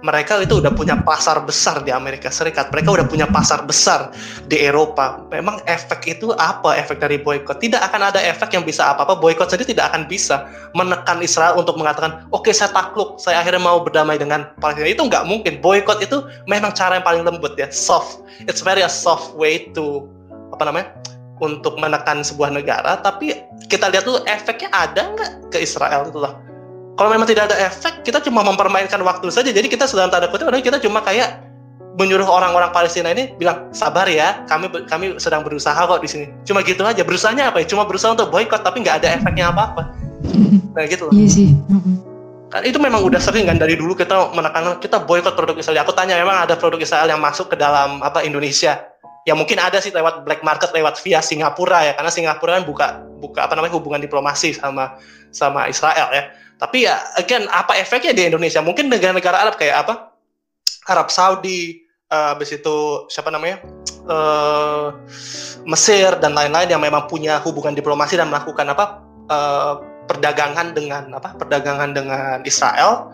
mereka itu udah punya pasar besar di Amerika Serikat, mereka udah punya pasar besar di Eropa. Memang efek itu apa? Efek dari boykot tidak akan ada efek yang bisa apa-apa. Boykot sendiri tidak akan bisa menekan Israel untuk mengatakan, oke okay, saya takluk, saya akhirnya mau berdamai dengan Palestina. Itu nggak mungkin. Boykot itu memang cara yang paling lembut ya, soft. It's very a soft way to apa namanya? untuk menekan sebuah negara, tapi kita lihat tuh efeknya ada nggak ke Israel itu loh kalau memang tidak ada efek, kita cuma mempermainkan waktu saja. Jadi kita sedang tanda kutip, kita cuma kayak menyuruh orang-orang Palestina ini bilang sabar ya, kami kami sedang berusaha kok di sini. Cuma gitu aja. Berusahanya apa ya? Cuma berusaha untuk boykot, tapi nggak ada efeknya apa-apa. Nah gitu loh. Iya sih. Kan itu memang udah sering kan dari dulu kita menekan kita boykot produk Israel. Aku tanya memang ada produk Israel yang masuk ke dalam apa Indonesia? Ya mungkin ada sih lewat black market, lewat via Singapura ya, karena Singapura kan buka buka apa namanya hubungan diplomasi sama sama Israel ya tapi ya again apa efeknya di Indonesia? Mungkin negara-negara Arab kayak apa? Arab Saudi, uh, habis itu siapa namanya? Uh, Mesir dan lain-lain yang memang punya hubungan diplomasi dan melakukan apa? Uh, perdagangan dengan apa perdagangan dengan Israel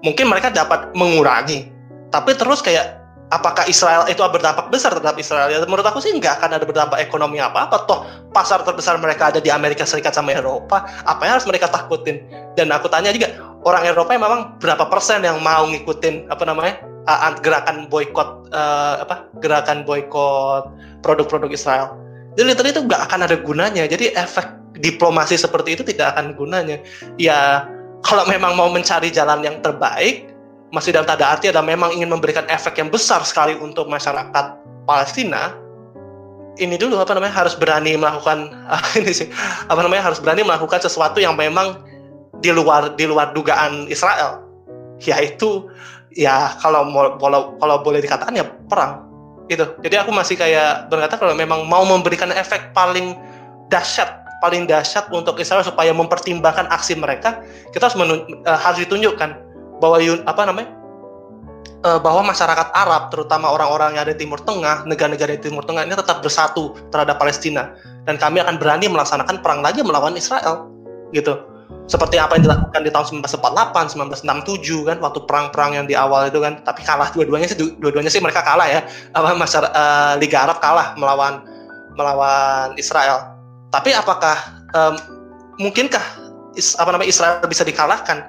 mungkin mereka dapat mengurangi tapi terus kayak apakah Israel itu berdampak besar terhadap Israel? Ya menurut aku sih nggak akan ada berdampak ekonomi apa apa toh pasar terbesar mereka ada di Amerika Serikat sama Eropa. Apa yang harus mereka takutin? Dan aku tanya juga orang Eropa yang memang berapa persen yang mau ngikutin apa namanya uh, gerakan boykot uh, apa gerakan boykot produk-produk Israel? Jadi literally itu nggak akan ada gunanya. Jadi efek diplomasi seperti itu tidak akan gunanya. Ya kalau memang mau mencari jalan yang terbaik, masih dalam tanda arti ada memang ingin memberikan efek yang besar sekali untuk masyarakat Palestina, ini dulu apa namanya harus berani melakukan <laughs> ini sih apa namanya harus berani melakukan sesuatu yang memang di luar di luar dugaan Israel, yaitu ya kalau kalau kalau boleh dikatakan ya perang itu. Jadi aku masih kayak berkata kalau memang mau memberikan efek paling dahsyat paling dahsyat untuk Israel supaya mempertimbangkan aksi mereka, kita harus uh, harus ditunjukkan bahwa apa namanya? Uh, bahwa masyarakat Arab, terutama orang-orang yang ada di Timur Tengah, negara-negara di Timur Tengah ini tetap bersatu terhadap Palestina. Dan kami akan berani melaksanakan perang lagi melawan Israel, gitu. Seperti apa yang dilakukan di tahun 1948, 1967 kan, waktu perang-perang yang di awal itu kan, tapi kalah dua-duanya sih, dua-duanya sih mereka kalah ya, apa masyarakat uh, Liga Arab kalah melawan melawan Israel. Tapi apakah um, mungkinkah is, apa namanya Israel bisa dikalahkan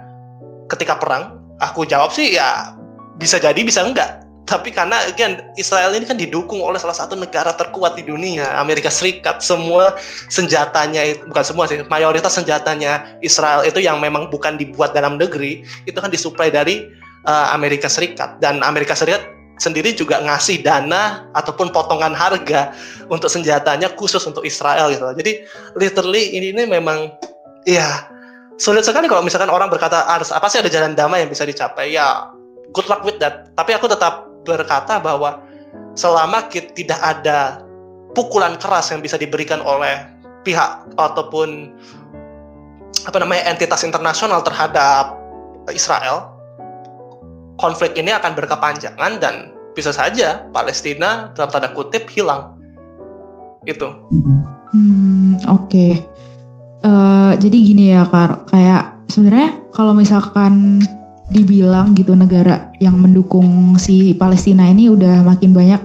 ketika perang? Aku jawab sih ya bisa jadi bisa enggak. Tapi karena kan Israel ini kan didukung oleh salah satu negara terkuat di dunia, Amerika Serikat. Semua senjatanya bukan semua sih, mayoritas senjatanya Israel itu yang memang bukan dibuat dalam negeri, itu kan disuplai dari uh, Amerika Serikat dan Amerika Serikat sendiri juga ngasih dana ataupun potongan harga untuk senjatanya khusus untuk Israel gitu. Jadi literally ini ini memang ya sulit sekali kalau misalkan orang berkata harus apa sih ada jalan damai yang bisa dicapai. Ya good luck with that. Tapi aku tetap berkata bahwa selama kita tidak ada pukulan keras yang bisa diberikan oleh pihak ataupun apa namanya entitas internasional terhadap Israel konflik ini akan berkepanjangan dan bisa saja Palestina dalam tanda kutip hilang. Itu. Hmm, oke. Okay. Eh, jadi gini ya, Kar, kayak sebenarnya kalau misalkan dibilang gitu negara yang mendukung si Palestina ini udah makin banyak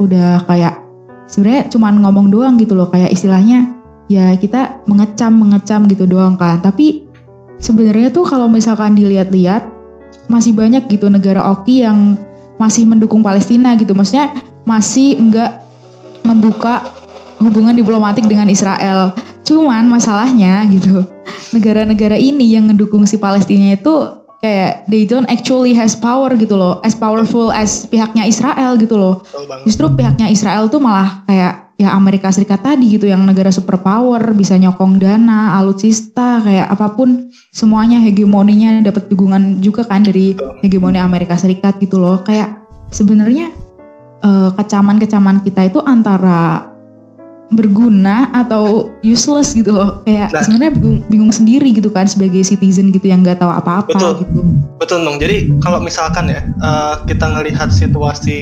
udah kayak sebenarnya cuman ngomong doang gitu loh kayak istilahnya ya kita mengecam mengecam gitu doang kan tapi sebenarnya tuh kalau misalkan dilihat-lihat masih banyak gitu negara oki yang masih mendukung Palestina gitu. Maksudnya masih enggak membuka hubungan diplomatik dengan Israel. Cuman masalahnya gitu, negara-negara ini yang mendukung si Palestina itu kayak they don't actually has power gitu loh, as powerful as pihaknya Israel gitu loh. Justru pihaknya Israel tuh malah kayak ya Amerika Serikat tadi gitu yang negara superpower bisa nyokong dana, alutsista kayak apa pun semuanya hegemoninya dapat dukungan juga kan dari hegemoni Amerika Serikat gitu loh. Kayak sebenarnya uh, kecaman-kecaman kita itu antara berguna atau useless gitu loh. Kayak nah, sebenarnya bingung, bingung sendiri gitu kan sebagai citizen gitu yang nggak tahu apa-apa betul, gitu. Betul dong jadi kalau misalkan ya uh, kita ngelihat situasi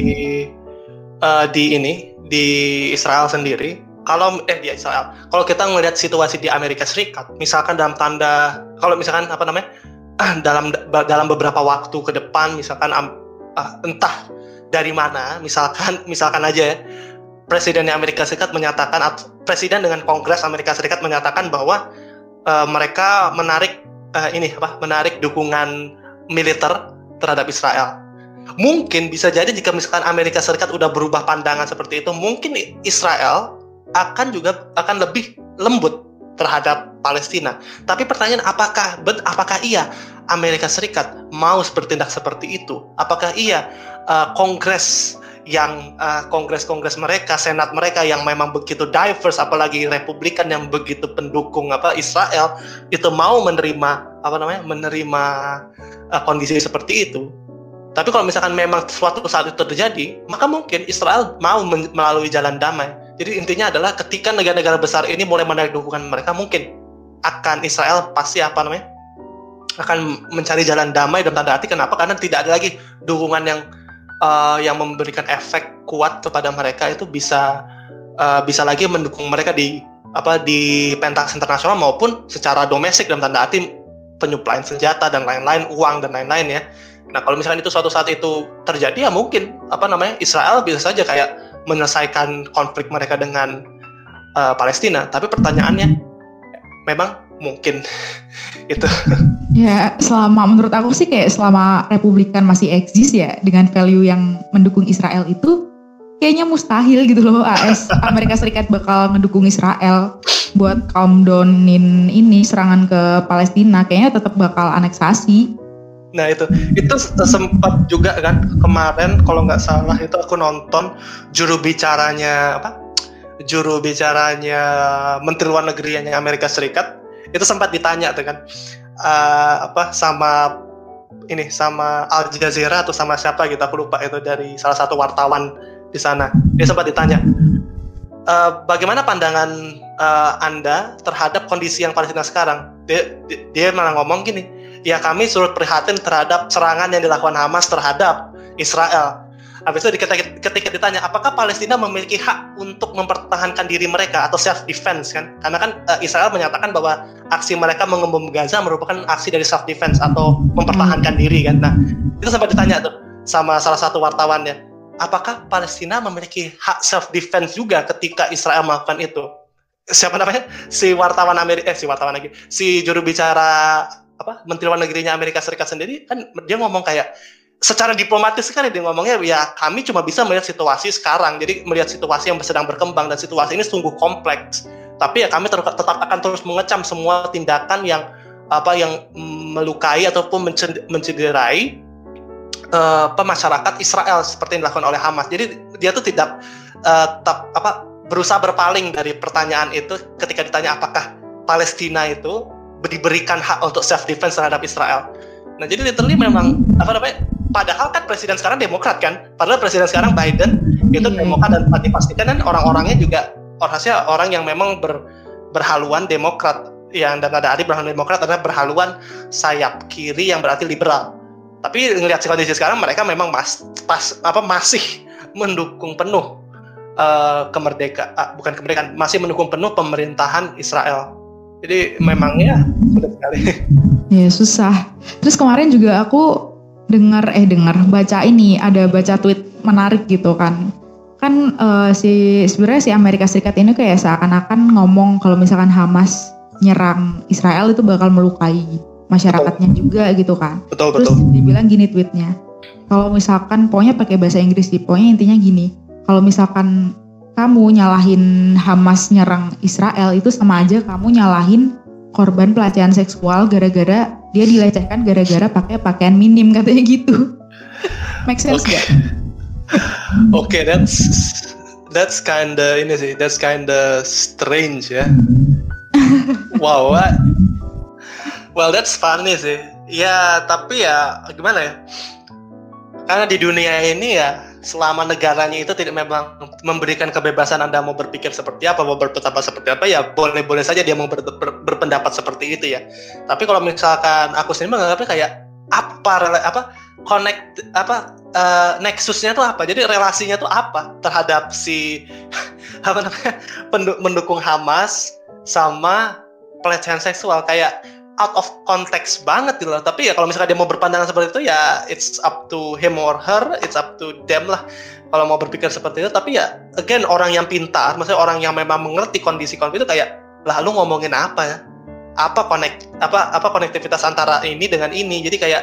uh, di ini di Israel sendiri kalau eh di Israel kalau kita melihat situasi di Amerika Serikat misalkan dalam tanda kalau misalkan apa namanya <clears throat> dalam dalam beberapa waktu ke depan misalkan uh, entah dari mana misalkan <laughs> misalkan aja ya presiden Amerika Serikat menyatakan presiden dengan Kongres Amerika Serikat menyatakan bahwa uh, mereka menarik uh, ini apa menarik dukungan militer terhadap Israel mungkin bisa jadi jika misalkan Amerika Serikat udah berubah pandangan seperti itu, mungkin Israel akan juga akan lebih lembut terhadap Palestina. Tapi pertanyaan apakah bet apakah iya Amerika Serikat mau bertindak seperti itu? Apakah iya uh, Kongres yang uh, kongres-kongres mereka, senat mereka yang memang begitu diverse, apalagi Republikan yang begitu pendukung apa Israel itu mau menerima apa namanya menerima uh, kondisi seperti itu? Tapi kalau misalkan memang suatu saat itu terjadi, maka mungkin Israel mau melalui jalan damai. Jadi intinya adalah ketika negara-negara besar ini mulai menarik dukungan mereka, mungkin akan Israel pasti apa namanya akan mencari jalan damai dan tanda arti kenapa? Karena tidak ada lagi dukungan yang uh, yang memberikan efek kuat kepada mereka itu bisa uh, bisa lagi mendukung mereka di apa di pentas internasional maupun secara domestik dalam tanda arti penyuplaian senjata dan lain-lain, uang dan lain-lain ya. Nah, kalau misalkan itu suatu saat itu terjadi ya mungkin apa namanya Israel bisa saja kayak menyelesaikan konflik mereka dengan uh, Palestina. Tapi pertanyaannya memang mungkin <laughs> itu. Ya, selama menurut aku sih kayak selama Republikan masih eksis ya dengan value yang mendukung Israel itu kayaknya mustahil gitu loh AS Amerika Serikat bakal ngedukung Israel buat calm downin ini serangan ke Palestina kayaknya tetap bakal aneksasi. Nah itu itu sempat juga kan kemarin kalau nggak salah itu aku nonton juru bicaranya apa juru bicaranya Menteri Luar Negeri Amerika Serikat itu sempat ditanya tuh uh, apa sama ini sama Al Jazeera atau sama siapa gitu aku lupa itu dari salah satu wartawan di sana. Dia sempat ditanya, e, bagaimana pandangan uh, Anda terhadap kondisi yang Palestina sekarang? Dia, dia malah ngomong gini, ya kami surut prihatin terhadap serangan yang dilakukan Hamas terhadap Israel. Habis itu ketika, ketika ditanya, apakah Palestina memiliki hak untuk mempertahankan diri mereka atau self defense kan? Karena kan uh, Israel menyatakan bahwa aksi mereka mengebom Gaza merupakan aksi dari self defense atau mempertahankan diri kan. Nah, itu sempat ditanya tuh sama salah satu wartawannya apakah Palestina memiliki hak self defense juga ketika Israel melakukan itu? Siapa namanya? Si wartawan Amerika eh si wartawan lagi. Si juru bicara apa? Menteri Luar Negerinya Amerika Serikat sendiri kan dia ngomong kayak secara diplomatis kan dia ngomongnya ya kami cuma bisa melihat situasi sekarang. Jadi melihat situasi yang sedang berkembang dan situasi ini sungguh kompleks. Tapi ya kami tetap akan terus mengecam semua tindakan yang apa yang melukai ataupun mencederai uh, pemasyarakat Israel seperti yang dilakukan oleh Hamas. Jadi dia tuh tidak uh, tap, apa berusaha berpaling dari pertanyaan itu ketika ditanya apakah Palestina itu diberikan hak untuk self defense terhadap Israel. Nah, jadi literally memang apa namanya? Padahal kan presiden sekarang Demokrat kan. Padahal presiden sekarang Biden itu hmm. Demokrat dan pasti pastikan kan orang-orangnya juga orangnya orang yang memang ber, berhaluan Demokrat yang dan ada adik berhaluan Demokrat adalah berhaluan sayap kiri yang berarti liberal. Tapi ngelihat kondisi sekarang mereka memang mas, pas apa masih mendukung penuh uh, kemerdekaan uh, bukan kemerdekaan masih mendukung penuh pemerintahan Israel. Jadi memang ya sudah sekali. Ya susah. Terus kemarin juga aku dengar eh dengar baca ini ada baca tweet menarik gitu kan kan uh, si sebenarnya si Amerika Serikat ini kayak seakan-akan ngomong kalau misalkan Hamas nyerang Israel itu bakal melukai masyarakatnya betul. juga gitu kan. Betul Terus betul. dibilang gini tweetnya, kalau misalkan pokoknya pakai bahasa Inggris sih, pokoknya intinya gini, kalau misalkan kamu nyalahin Hamas nyerang Israel itu sama aja kamu nyalahin korban pelecehan seksual gara-gara dia dilecehkan gara-gara pakai pakaian minim katanya gitu. <laughs> Make sense okay. gak? Oke, <laughs> okay, that's that's kinda ini sih, that's kinda strange ya. <laughs> wow, what? Well, that's funny sih. Ya, tapi ya gimana ya? Karena di dunia ini ya, selama negaranya itu tidak memang memberikan kebebasan Anda mau berpikir seperti apa, mau berpendapat seperti apa, ya boleh-boleh saja dia mau ber, ber, berpendapat seperti itu ya. Tapi kalau misalkan aku sendiri menganggapnya kayak apa apa connect apa uh, nexusnya tuh apa? Jadi relasinya tuh apa terhadap si <laughs> apa namanya mendukung Hamas sama pelecehan seksual kayak out of context banget gitu loh. Tapi ya kalau misalnya dia mau berpandangan seperti itu ya it's up to him or her, it's up to them lah. Kalau mau berpikir seperti itu, tapi ya again orang yang pintar, maksudnya orang yang memang mengerti kondisi konflik itu kayak lah lu ngomongin apa ya? Apa connect apa apa konektivitas antara ini dengan ini. Jadi kayak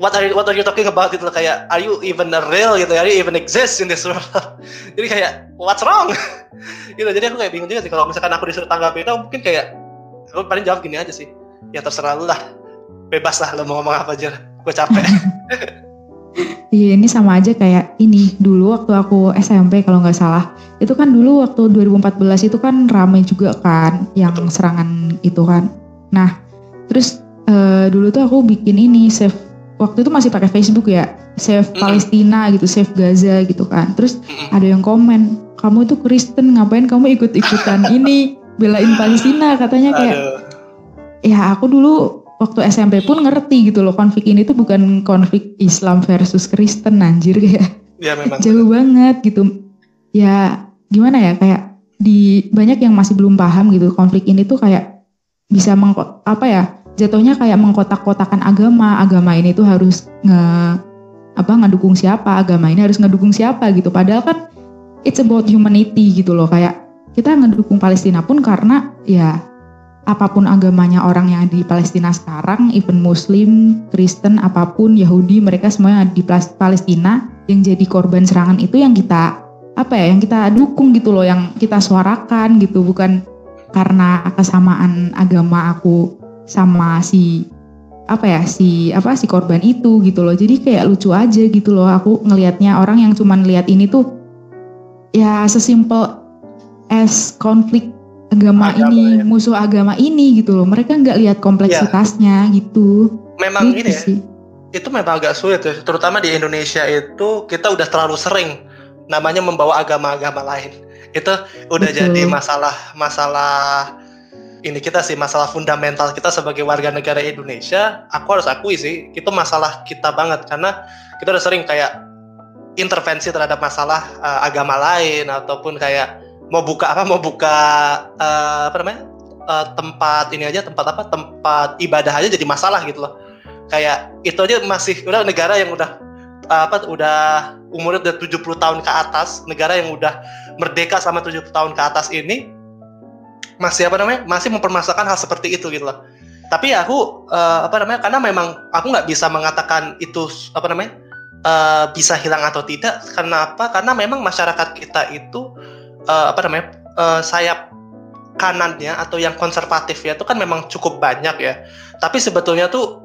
what are you, what are you talking about gitu loh kayak are you even real gitu are you even exist in this world <laughs> jadi kayak what's wrong <laughs> gitu jadi aku kayak bingung juga sih kalau misalkan aku disuruh tanggapi itu mungkin kayak lu paling jawab gini aja sih ya terserah lu lah bebas lah lo mau ngomong apa aja gue capek <laughs> Iya ini sama aja kayak ini dulu waktu aku SMP kalau nggak salah itu kan dulu waktu 2014 itu kan ramai juga kan yang Betul. serangan itu kan. Nah terus uh, dulu tuh aku bikin ini save waktu itu masih pakai Facebook ya save mm. Palestina gitu save Gaza gitu kan. Terus mm. ada yang komen kamu itu Kristen ngapain kamu ikut ikutan <laughs> ini belain Palestina katanya kayak Aduh. ya aku dulu waktu SMP pun ngerti gitu loh konflik ini tuh bukan konflik Islam versus Kristen anjir kayak ya, memang. <laughs> jauh banget gitu ya gimana ya kayak di banyak yang masih belum paham gitu konflik ini tuh kayak bisa mengko apa ya jatuhnya kayak mengkotak-kotakan agama agama ini tuh harus nge apa ngedukung siapa agama ini harus ngedukung siapa gitu padahal kan it's about humanity gitu loh kayak kita ngedukung Palestina pun karena ya apa pun agamanya orang yang di Palestina sekarang even Muslim Kristen apa pun Yahudi mereka semuanya di Palestina yang jadi korban serangan itu yang kita apa ya yang kita dukung gitu loh yang kita suarakan gitu. Bukan karena kesamaan agama aku sama si apa ya si apa si korban itu gitu loh. Jadi kayak lucu aja gitu loh aku ngelihatnya. Orang yang cuman lihat ini tuh ya sesimpel as konflik agama, agama ini ya. musuh agama ini gitu loh mereka nggak lihat kompleksitasnya ya. gitu memang gitu ini ya, sih. itu memang agak sulit ya terutama di Indonesia itu kita udah terlalu sering namanya membawa agama-agama lain itu udah Betul. jadi masalah masalah ini kita sih masalah fundamental kita sebagai warga negara Indonesia aku harus akui sih itu masalah kita banget karena kita udah sering kayak intervensi terhadap masalah uh, agama lain ataupun kayak mau buka apa? Mau buka uh, apa namanya? Uh, tempat ini aja tempat apa? Tempat ibadah aja jadi masalah gitu loh. Kayak itu aja masih udah negara yang udah uh, apa udah umurnya udah 70 tahun ke atas negara yang udah merdeka selama 70 tahun ke atas ini masih apa namanya? Masih mempermasalahkan hal seperti itu gitu loh. Tapi aku uh, apa namanya? Karena memang aku nggak bisa mengatakan itu apa namanya? Uh, bisa hilang atau tidak. Karena apa? Karena memang masyarakat kita itu uh, apa namanya uh, sayap kanannya atau yang konservatif ya itu kan memang cukup banyak ya. Tapi sebetulnya tuh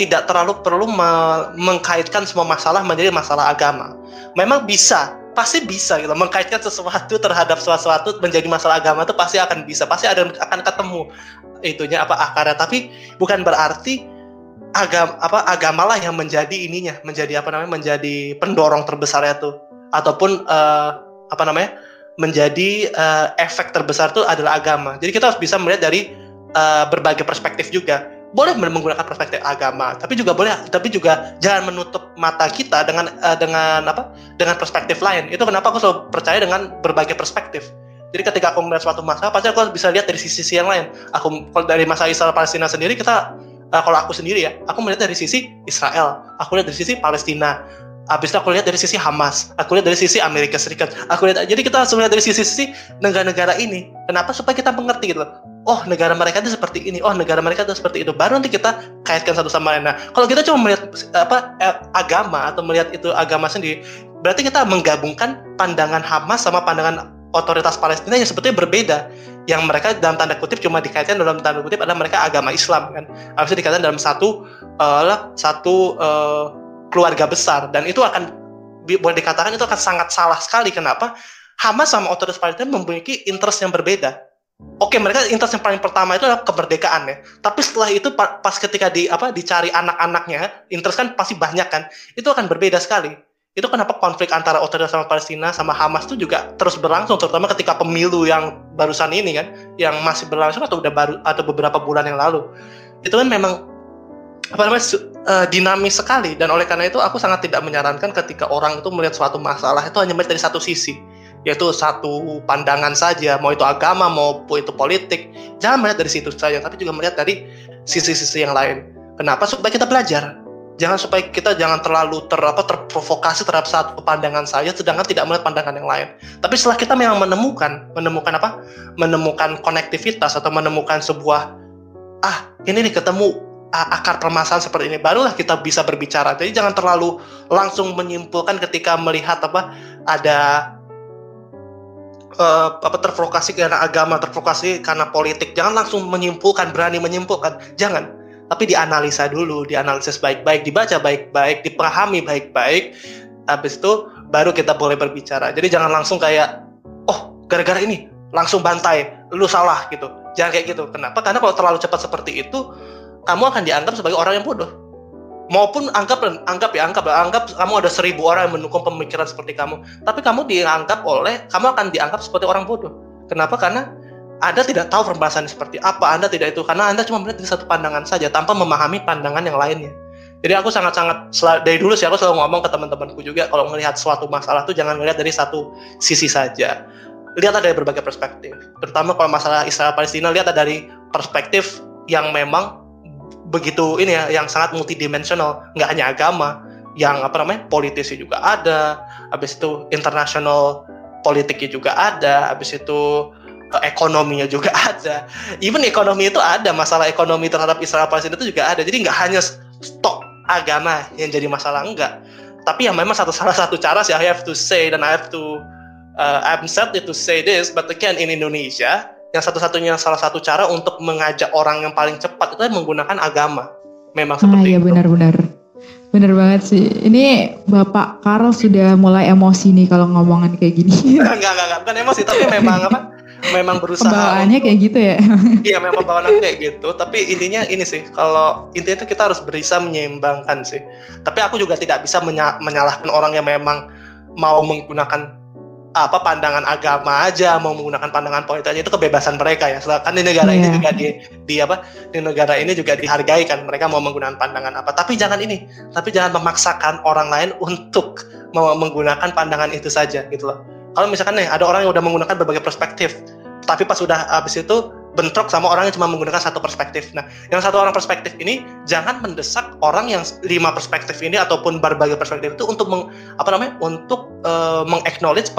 tidak terlalu perlu me mengkaitkan semua masalah menjadi masalah agama. Memang bisa pasti bisa gitu. Mengkaitkan sesuatu terhadap sesuatu menjadi masalah agama itu pasti akan bisa pasti ada akan ketemu itunya apa akarnya. Tapi bukan berarti agama apa agamalah yang menjadi ininya menjadi apa namanya menjadi pendorong terbesarnya tuh. Ataupun uh, apa namanya menjadi uh, efek terbesar itu adalah agama jadi kita harus bisa melihat dari uh, berbagai perspektif juga boleh menggunakan perspektif agama, tapi juga boleh, tapi juga jangan menutup mata kita dengan uh, dengan apa? Dengan perspektif lain. Itu kenapa aku selalu percaya dengan berbagai perspektif. Jadi ketika aku melihat suatu masalah, pasti aku bisa lihat dari sisi, sisi yang lain. Aku kalau dari masalah Israel Palestina sendiri kita uh, kalau aku sendiri ya, aku melihat dari sisi Israel, aku lihat dari sisi Palestina. Habis itu aku lihat dari sisi Hamas, aku lihat dari sisi Amerika Serikat, aku lihat jadi kita harus melihat dari sisi-sisi negara-negara ini. Kenapa? Supaya kita mengerti gitu oh negara mereka itu seperti ini, oh negara mereka itu seperti itu. Baru nanti kita kaitkan satu sama lain. Nah, kalau kita cuma melihat apa eh, agama atau melihat itu agama sendiri, berarti kita menggabungkan pandangan Hamas sama pandangan otoritas Palestina yang sebetulnya berbeda. Yang mereka dalam tanda kutip cuma dikaitkan dalam tanda kutip adalah mereka agama Islam kan. Harusnya dikaitkan dalam satu uh, satu uh, keluarga besar dan itu akan boleh dikatakan itu akan sangat salah sekali. Kenapa? Hamas sama otoritas Palestina memiliki interest yang berbeda Oke, mereka interest yang paling pertama itu adalah kemerdekaan ya. Tapi setelah itu pas ketika di apa dicari anak-anaknya, interest kan pasti banyak kan. Itu akan berbeda sekali. Itu kenapa konflik antara otoritas sama Palestina sama Hamas itu juga terus berlangsung terutama ketika pemilu yang barusan ini kan, yang masih berlangsung atau udah baru atau beberapa bulan yang lalu. Itu kan memang apa namanya uh, dinamis sekali dan oleh karena itu aku sangat tidak menyarankan ketika orang itu melihat suatu masalah itu hanya melihat dari satu sisi yaitu satu pandangan saja, mau itu agama maupun itu politik. Jangan melihat dari situ saja, tapi juga melihat dari sisi-sisi yang lain. Kenapa? Supaya kita belajar. Jangan supaya kita jangan terlalu ter, apa, terprovokasi terhadap satu pandangan saja, sedangkan tidak melihat pandangan yang lain. Tapi setelah kita memang menemukan, menemukan apa? Menemukan konektivitas atau menemukan sebuah ah ini nih ketemu akar permasalahan seperti ini barulah kita bisa berbicara. Jadi jangan terlalu langsung menyimpulkan ketika melihat apa ada uh, apa terprovokasi karena agama, terprovokasi karena politik. Jangan langsung menyimpulkan, berani menyimpulkan. Jangan. Tapi dianalisa dulu, dianalisis baik-baik, dibaca baik-baik, dipahami baik-baik. Habis itu baru kita boleh berbicara. Jadi jangan langsung kayak, oh gara-gara ini langsung bantai, lu salah gitu. Jangan kayak gitu. Kenapa? Karena kalau terlalu cepat seperti itu, kamu akan dianggap sebagai orang yang bodoh. Maupun anggap anggap ya anggap anggap kamu ada seribu orang yang mendukung pemikiran seperti kamu. Tapi kamu dianggap oleh kamu akan dianggap seperti orang bodoh. Kenapa? Karena anda tidak tahu perbahasan seperti apa. Anda tidak itu karena anda cuma melihat di satu pandangan saja tanpa memahami pandangan yang lainnya. Jadi aku sangat-sangat dari dulu sih aku selalu ngomong ke teman-temanku juga kalau melihat suatu masalah tuh jangan melihat dari satu sisi saja. Lihat dari berbagai perspektif. Terutama kalau masalah Israel Palestina lihat dari perspektif yang memang begitu ini ya, yang sangat multidimensional, nggak hanya agama, yang apa namanya politisi juga ada, habis itu internasional politiknya juga ada, habis itu uh, ekonominya juga <laughs> ada. Even ekonomi itu ada, masalah ekonomi terhadap Israel Palestina itu juga ada. Jadi nggak hanya stok agama yang jadi masalah enggak. Tapi yang memang satu <laughs> salah satu cara sih I have to say dan I have to uh, I'm sad to say this, but again in Indonesia yang satu-satunya salah satu cara untuk mengajak orang yang paling cepat itu menggunakan agama. Memang seperti ah, iya, itu. benar-benar. Bener banget sih. Ini Bapak Karl sudah mulai emosi nih kalau ngomongan kayak gini. <laughs> enggak, enggak, enggak. Bukan emosi, tapi memang apa? Memang berusaha. Pembawaannya kayak gitu ya? <laughs> iya, memang pembawaannya kayak gitu. Tapi intinya ini sih, kalau intinya itu kita harus berusaha menyeimbangkan sih. Tapi aku juga tidak bisa menyalahkan orang yang memang mau menggunakan apa pandangan agama aja mau menggunakan pandangan politik aja itu kebebasan mereka ya kan di negara yeah. ini iya. juga di di apa di negara ini juga dihargai kan mereka mau menggunakan pandangan apa tapi jangan ini tapi jangan memaksakan orang lain untuk mau menggunakan pandangan itu saja gitu loh kalau misalkan nih ada orang yang udah menggunakan berbagai perspektif tapi pas sudah habis itu bentrok sama orang yang cuma menggunakan satu perspektif. Nah, yang satu orang perspektif ini jangan mendesak orang yang lima perspektif ini ataupun berbagai perspektif itu untuk meng, apa namanya untuk uh, mengaknowledge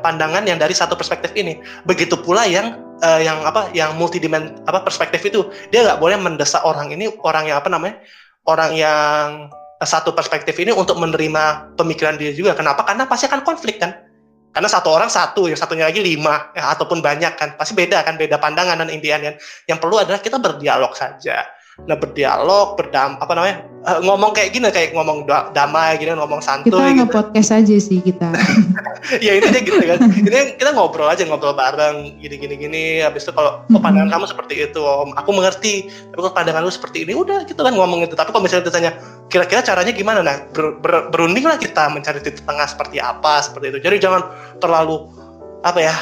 pandangan yang dari satu perspektif ini. Begitu pula yang uh, yang apa yang multidimen apa perspektif itu dia nggak boleh mendesak orang ini orang yang apa namanya orang yang satu perspektif ini untuk menerima pemikiran dia juga. Kenapa? Karena pasti akan konflik kan karena satu orang satu, yang satunya lagi lima, ya, ataupun banyak kan, pasti beda kan, beda pandangan dan impian kan. Yang perlu adalah kita berdialog saja. Nah berdialog, berdam, apa namanya, uh, ngomong kayak gini, kayak ngomong damai gitu, ngomong santuy. Kita gitu. podcast aja sih kita. <laughs> ya intinya gitu kan. Ini kita ngobrol aja, ngobrol bareng, gini-gini gini. Habis itu kalau oh, pandangan kamu seperti itu, oh, aku mengerti. Tapi kalau pandangan lu seperti ini, udah gitu kan ngomong itu. Tapi kalau misalnya ditanya, kira-kira caranya gimana? Nah, ber, ber, berundinglah kita mencari titik tengah seperti apa, seperti itu. Jadi jangan terlalu apa ya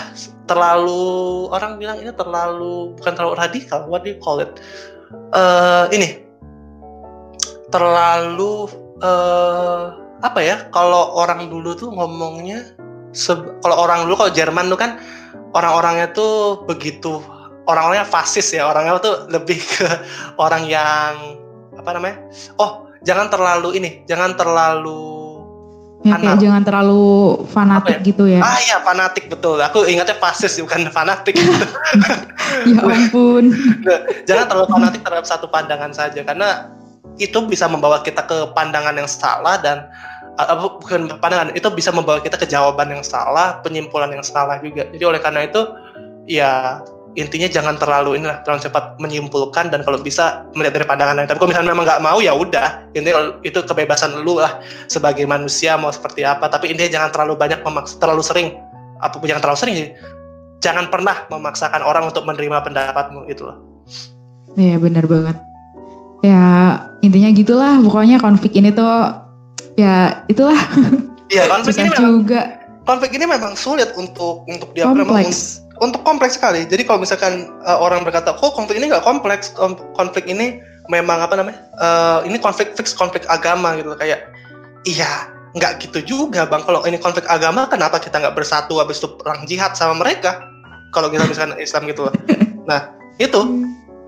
terlalu orang bilang ini terlalu bukan terlalu radikal what do you call it uh, ini terlalu uh, apa ya kalau orang dulu tuh ngomongnya kalau orang dulu kalau Jerman tuh kan orang-orangnya tuh begitu orang-orangnya fasis ya orangnya tuh lebih <laughs> ke orang yang apa namanya oh jangan terlalu ini jangan terlalu Ya, kayak jangan terlalu fanatik ya? gitu ya. Ah iya fanatik betul. Aku ingatnya fasis bukan <laughs> fanatik. <laughs> ya ampun. jangan terlalu fanatik terhadap satu pandangan saja karena itu bisa membawa kita ke pandangan yang salah dan uh, bukan pandangan itu bisa membawa kita ke jawaban yang salah, penyimpulan yang salah juga. Jadi oleh karena itu ya intinya jangan terlalu inilah terlalu cepat menyimpulkan dan kalau bisa melihat dari pandangan lain. Tapi kalau misalnya memang nggak mau ya udah, intinya itu kebebasan lu lah sebagai manusia mau seperti apa. Tapi intinya jangan terlalu banyak memaksa, terlalu sering apa pun jangan terlalu sering. Jangan pernah memaksakan orang untuk menerima pendapatmu itu loh. Iya benar banget. Ya intinya gitulah. Pokoknya konflik ini tuh ya itulah. Iya konflik ini memang, juga. Konflik ini memang sulit untuk untuk dia kompleks untuk kompleks sekali. Jadi kalau misalkan uh, orang berkata, kok konflik ini nggak kompleks, konflik ini memang apa namanya, uh, ini konflik fix konflik agama gitu kayak, iya nggak gitu juga bang. Kalau ini konflik agama, kenapa kita nggak bersatu habis itu perang jihad sama mereka? Kalau kita misalkan Islam gitu loh. Nah itu,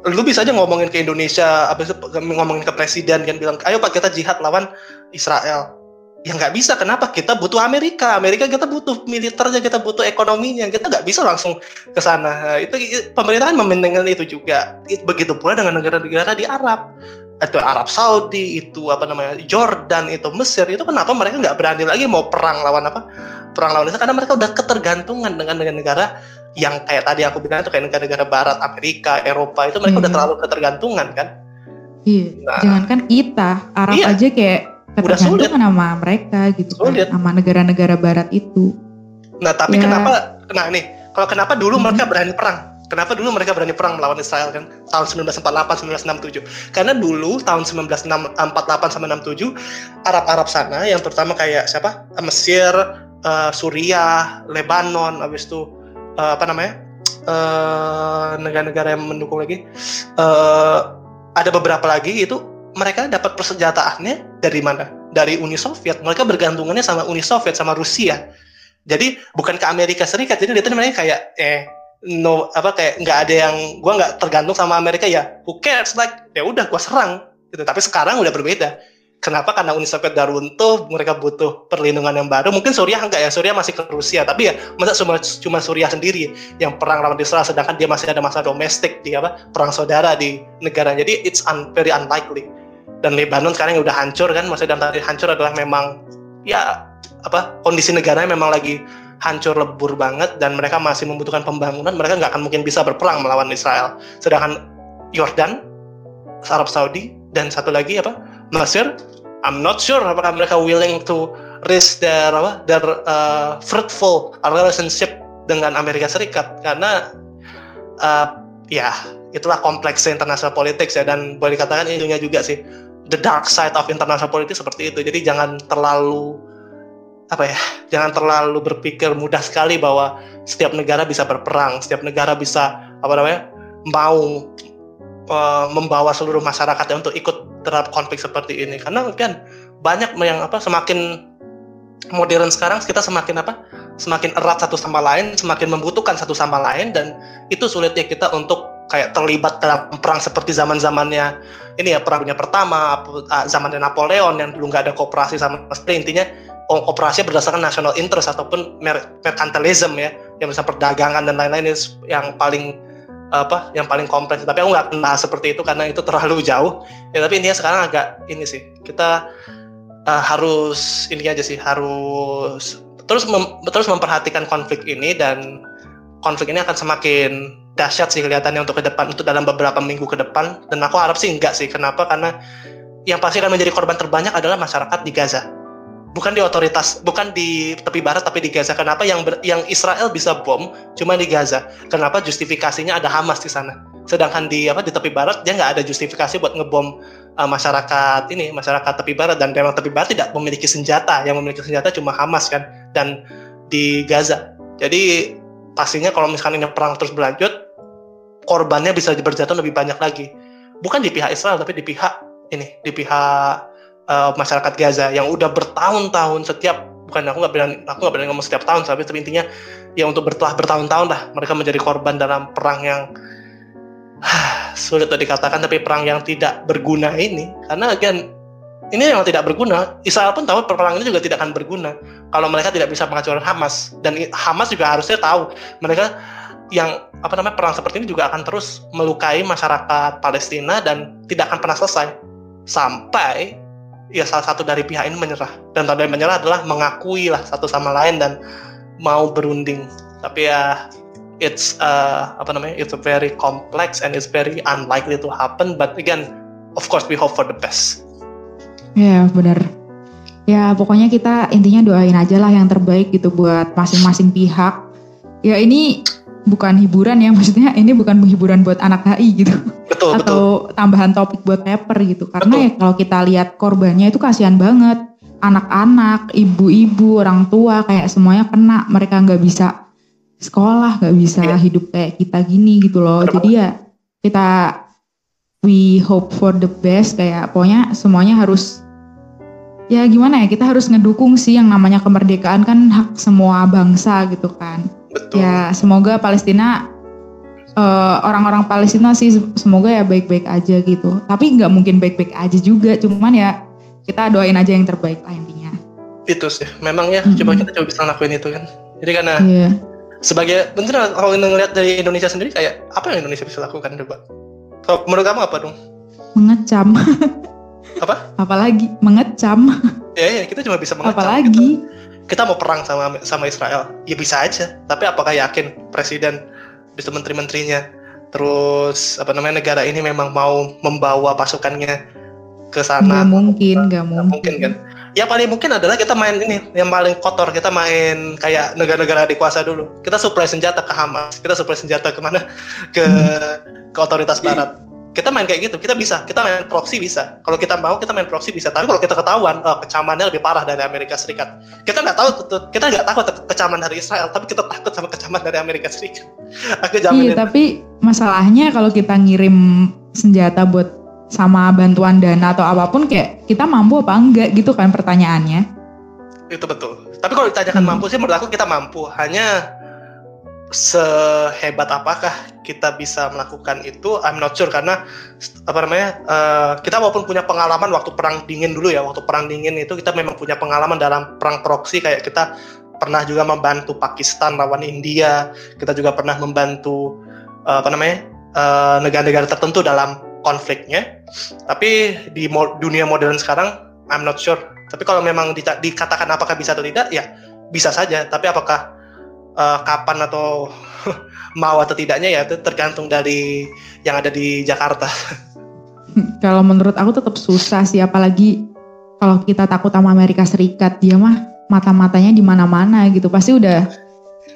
lu bisa aja ngomongin ke Indonesia, habis itu ngomongin ke presiden kan bilang, ayo pak kita jihad lawan Israel. Ya nggak bisa. Kenapa? Kita butuh Amerika. Amerika kita butuh militernya kita butuh ekonominya. Kita nggak bisa langsung ke sana. Nah, itu pemerintahan mementingkan itu juga. Begitu pula dengan negara-negara di Arab. Itu Arab Saudi itu apa namanya Jordan itu Mesir. Itu kenapa mereka nggak berani lagi mau perang lawan apa? Perang lawan itu karena mereka udah ketergantungan dengan negara-negara yang kayak tadi aku bilang itu kayak negara-negara Barat Amerika Eropa itu mereka hmm. udah terlalu ketergantungan kan iya nah, jangankan kita Arab iya. aja kayak sulit sama mereka gitu kan, sulit. kan sama negara-negara barat itu nah tapi ya. kenapa nah nih kalau kenapa dulu hmm. mereka berani perang Kenapa dulu mereka berani perang melawan Israel kan tahun 1948 1967? Karena dulu tahun 1948 sampai 67 Arab-Arab sana yang terutama kayak siapa? Mesir, uh, Suriah, Lebanon, habis itu uh, apa namanya? negara negara-negara yang mendukung lagi uh, ada beberapa lagi itu mereka dapat persenjataannya dari mana? Dari Uni Soviet. Mereka bergantungannya sama Uni Soviet, sama Rusia. Jadi bukan ke Amerika Serikat, jadi dia namanya kayak eh no apa kayak nggak ada yang gue nggak tergantung sama Amerika ya who cares like ya udah gue serang gitu tapi sekarang udah berbeda kenapa karena Uni Soviet udah runtuh mereka butuh perlindungan yang baru? Mungkin Suriah enggak ya? Suriah masih ke Rusia. Tapi ya masa cuma cuma Suriah sendiri yang perang lawan Israel sedangkan dia masih ada masalah domestik di apa perang saudara di negara. Jadi it's un, very unlikely. Dan Lebanon sekarang yang udah hancur kan? Maksudnya dalam tadi hancur adalah memang ya apa kondisi negaranya memang lagi hancur lebur banget dan mereka masih membutuhkan pembangunan, mereka nggak akan mungkin bisa berperang melawan Israel. Sedangkan Yordan, Arab Saudi, dan satu lagi apa Mesir, I'm not sure apakah mereka willing to risk their apa their uh, fruitful relationship dengan Amerika Serikat. Karena uh, ya itulah kompleksnya international politics ya. Dan boleh dikatakan ininya juga sih. The dark side of international politics seperti itu. Jadi jangan terlalu apa ya jangan terlalu berpikir mudah sekali bahwa setiap negara bisa berperang setiap negara bisa apa namanya mau uh, membawa seluruh masyarakatnya untuk ikut terhadap konflik seperti ini. Karena kan banyak yang apa semakin modern sekarang kita semakin apa semakin erat satu sama lain semakin membutuhkan satu sama lain dan itu sulitnya kita untuk kayak terlibat dalam perang seperti zaman zamannya ini ya perang dunia pertama zamannya Napoleon yang dulu nggak ada kooperasi sama sekali. Intinya operasi berdasarkan national interest ataupun mercantilism ya yang bisa perdagangan dan lain-lain yang paling apa yang paling kompleks. Tapi aku nggak kenal seperti itu karena itu terlalu jauh. Ya tapi intinya sekarang agak ini sih. Kita uh, harus ini aja sih harus terus mem, terus memperhatikan konflik ini dan konflik ini akan semakin dahsyat sih kelihatannya untuk ke depan untuk dalam beberapa minggu ke depan. Dan aku harap sih enggak sih. Kenapa? Karena yang pasti akan menjadi korban terbanyak adalah masyarakat di Gaza bukan di otoritas, bukan di tepi barat tapi di Gaza. Kenapa yang ber, yang Israel bisa bom cuma di Gaza? Kenapa justifikasinya ada Hamas di sana? Sedangkan di apa di tepi barat dia nggak ada justifikasi buat ngebom uh, masyarakat ini, masyarakat tepi barat dan memang tepi barat tidak memiliki senjata. Yang memiliki senjata cuma Hamas kan dan di Gaza. Jadi pastinya kalau misalkan ini perang terus berlanjut, korbannya bisa berjatuh lebih banyak lagi. Bukan di pihak Israel tapi di pihak ini, di pihak uh, masyarakat Gaza yang udah bertahun-tahun setiap bukan aku nggak berani aku nggak berani ngomong setiap tahun tapi intinya ya untuk bertelah bertahun-tahun lah mereka menjadi korban dalam perang yang <sighs> sulit untuk dikatakan tapi perang yang tidak berguna ini. Karena again ini yang tidak berguna. Israel pun tahu perang ini juga tidak akan berguna kalau mereka tidak bisa menghancurkan Hamas. Dan Hamas juga harusnya tahu mereka yang apa namanya perang seperti ini juga akan terus melukai masyarakat Palestina dan tidak akan pernah selesai. Sampai ya salah satu dari pihak ini menyerah. Dan tanda menyerah adalah mengakui lah satu sama lain dan mau berunding. Tapi ya it's uh, apa namanya it's very complex and it's very unlikely to happen. But again of course we hope for the best. Ya yeah, benar. Ya pokoknya kita intinya doain aja lah yang terbaik gitu buat masing-masing pihak. Ya ini bukan hiburan ya maksudnya ini bukan hiburan buat anak HI gitu. Betul, atau betul. tambahan topik buat paper gitu. Karena betul. ya kalau kita lihat korbannya itu kasihan banget. Anak-anak ibu-ibu orang tua kayak semuanya kena. Mereka nggak bisa sekolah nggak bisa yeah. hidup kayak kita gini gitu loh. Jadi ya kita we hope for the best. Kayak pokoknya semuanya harus ya gimana ya kita harus ngedukung sih yang namanya kemerdekaan kan hak semua bangsa gitu kan Betul. Ya semoga Palestina uh, orang-orang Palestina sih semoga ya baik-baik aja gitu. Tapi nggak mungkin baik-baik aja juga, cuman ya kita doain aja yang terbaik lah intinya. Itu sih, memang ya mm -hmm. coba kita coba bisa lakuin itu kan. Jadi karena yeah. sebagai bener kalau ngeliat dari Indonesia sendiri kayak apa yang Indonesia bisa lakukan coba? Kalau menurut kamu apa dong? Mengecam. apa? <laughs> Apalagi mengecam. Ya, ya kita cuma bisa mengecam. Apalagi. Gitu kita mau perang sama sama Israel. Ya bisa aja tapi apakah yakin presiden bisa menteri-menterinya? Terus apa namanya negara ini memang mau membawa pasukannya ke sana? Nggak mungkin nggak mungkin. mungkin. kan? Yang paling mungkin adalah kita main ini yang paling kotor kita main kayak negara-negara dikuasa dulu. Kita supply senjata ke Hamas kita supply senjata ke mana? Ke ke otoritas Barat kita main kayak gitu kita bisa kita main proxy bisa. Kalau kita mau kita main proxy bisa. Tapi kalau kita ketahuan oh, kecamannya lebih parah dari Amerika Serikat. Kita nggak tahu kita nggak takut kecaman dari Israel tapi kita takut sama kecaman dari Amerika Serikat. <laughs> Aku jamin iya tapi masalahnya kalau kita ngirim senjata buat sama bantuan dana atau apa pun kayak kita mampu apa enggak gitu kan pertanyaannya? Itu betul. Tapi kalau ditanyakan Hmm. mampu sih menurut aku kita mampu. Hanya sehebat apakah kita bisa melakukan itu? I'm not sure karena apa namanya eh, kita walaupun punya pengalaman waktu perang dingin dulu ya waktu perang dingin itu kita memang punya pengalaman dalam perang proksi kayak kita pernah juga membantu Pakistan lawan India kita juga pernah membantu eh, apa namanya eh, negara-negara tertentu dalam konfliknya. Tapi di mo- dunia modern sekarang I'm not sure. Tapi kalau memang dikatakan apakah bisa atau tidak ya bisa saja. Tapi apakah eh, kapan atau <laughs> mau atau tidaknya ya itu tergantung dari yang ada di Jakarta. <laughs> Kalau menurut aku tetap susah sih, apalagi kalau kita takut sama Amerika Serikat, dia mah mata-matanya di mana-mana gitu. Pasti udah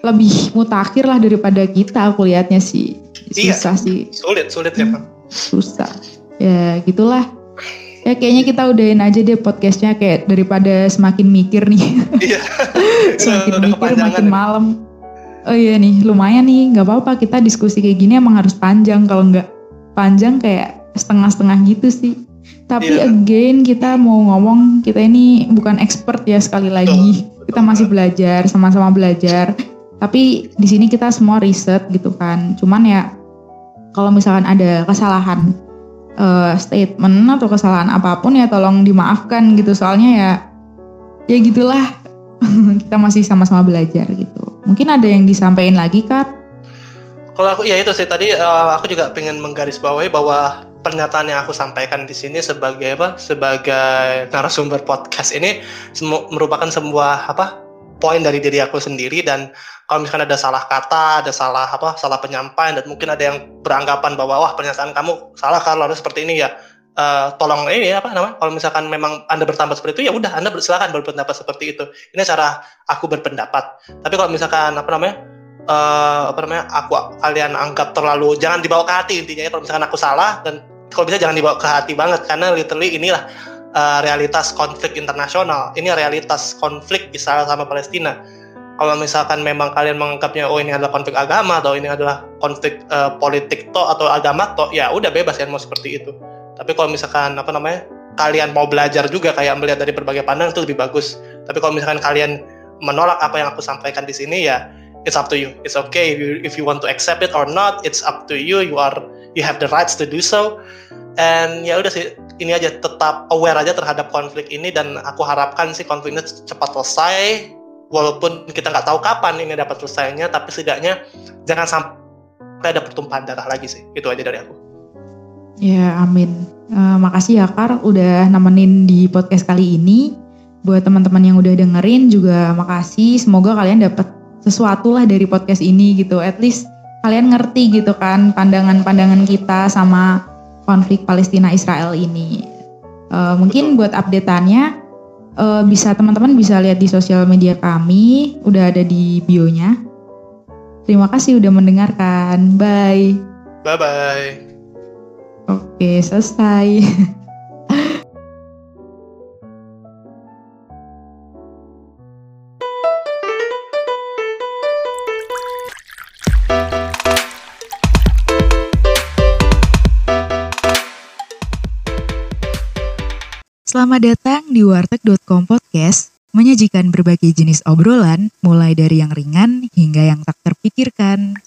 lebih mutakhir lah daripada kita aku lihatnya sih. Iya. Susah sih, Sulit, sulit ya Pak. <laughs> susah. Ya gitulah. Ya kayaknya kita udahin aja deh podcastnya kayak daripada semakin mikir nih. Iya. semakin Udah mikir makin nih. malam. Oh iya nih, lumayan nih, nggak apa-apa kita diskusi kayak gini emang harus panjang. Kalau nggak panjang kayak setengah-setengah gitu sih. Tapi Iya. again kita mau ngomong kita ini bukan expert ya sekali lagi. Betul, Kita masih belajar, sama-sama belajar. Tapi di sini kita semua riset gitu kan. Cuman ya kalau misalkan ada kesalahan eh, statement atau kesalahan apa pun ya tolong dimaafkan gitu. Soalnya ya ya gitulah <laughs> kita masih sama-sama belajar gitu. Mungkin ada yang disampaikan lagi Kak? Kalau aku ya itu sih tadi eh, aku juga pengen menggarisbawahi bahwa pernyataan yang aku sampaikan di sini sebagai apa? Sebagai narasumber podcast ini merupakan sebuah apa? poin dari diri aku sendiri dan kalau misalkan ada salah kata, ada salah apa? salah penyampaian dan mungkin ada yang beranggapan bahwa wah pernyataan kamu salah kalau harus seperti ini ya. Eh, tolong ini apa namanya? Kalau misalkan memang Anda berpendapat seperti itu ya udah Anda silakan berpendapat seperti itu. Ini cara aku berpendapat. Tapi kalau misalkan apa namanya? eh apa namanya aku kalian anggap terlalu jangan dibawa ke hati intinya ya kalau misalkan aku salah dan kalau bisa jangan dibawa ke hati banget karena literally inilah eh, realitas konflik internasional ini realitas konflik Israel sama Palestina kalau misalkan memang kalian menganggapnya oh ini adalah konflik agama atau ini adalah konflik eh, politik to atau agama to ya udah bebas ya mau seperti itu tapi kalau misalkan apa namanya kalian mau belajar juga kayak melihat dari berbagai pandang itu lebih bagus tapi kalau misalkan kalian menolak apa yang aku sampaikan di sini ya it's up to you. It's okay if you if you want to accept it or not. It's up to you. You are you have the rights to do so. And ya udah sih ini aja tetap aware aja terhadap konflik ini dan aku harapkan sih konflik ini cepat selesai. Walaupun kita nggak tahu kapan ini dapat selesainya, tapi setidaknya jangan sampai ada pertumpahan darah lagi sih. Itu aja dari aku. Ya amin. Eh, makasih ya Kar udah nemenin di podcast kali ini. Buat teman-teman yang udah dengerin juga makasih. Semoga kalian dapat sesuatu lah dari podcast ini gitu. At least kalian ngerti gitu kan pandangan-pandangan kita sama konflik Palestina Israel ini. Eh, mungkin buat updateannya eh, bisa teman-teman bisa lihat di sosial media kami, udah ada di bio-nya. Terima kasih udah mendengarkan. Bye. Bye bye. Oke, selesai. Selamat datang di warteg.com podcast, menyajikan berbagai jenis obrolan, mulai dari yang ringan hingga yang tak terpikirkan.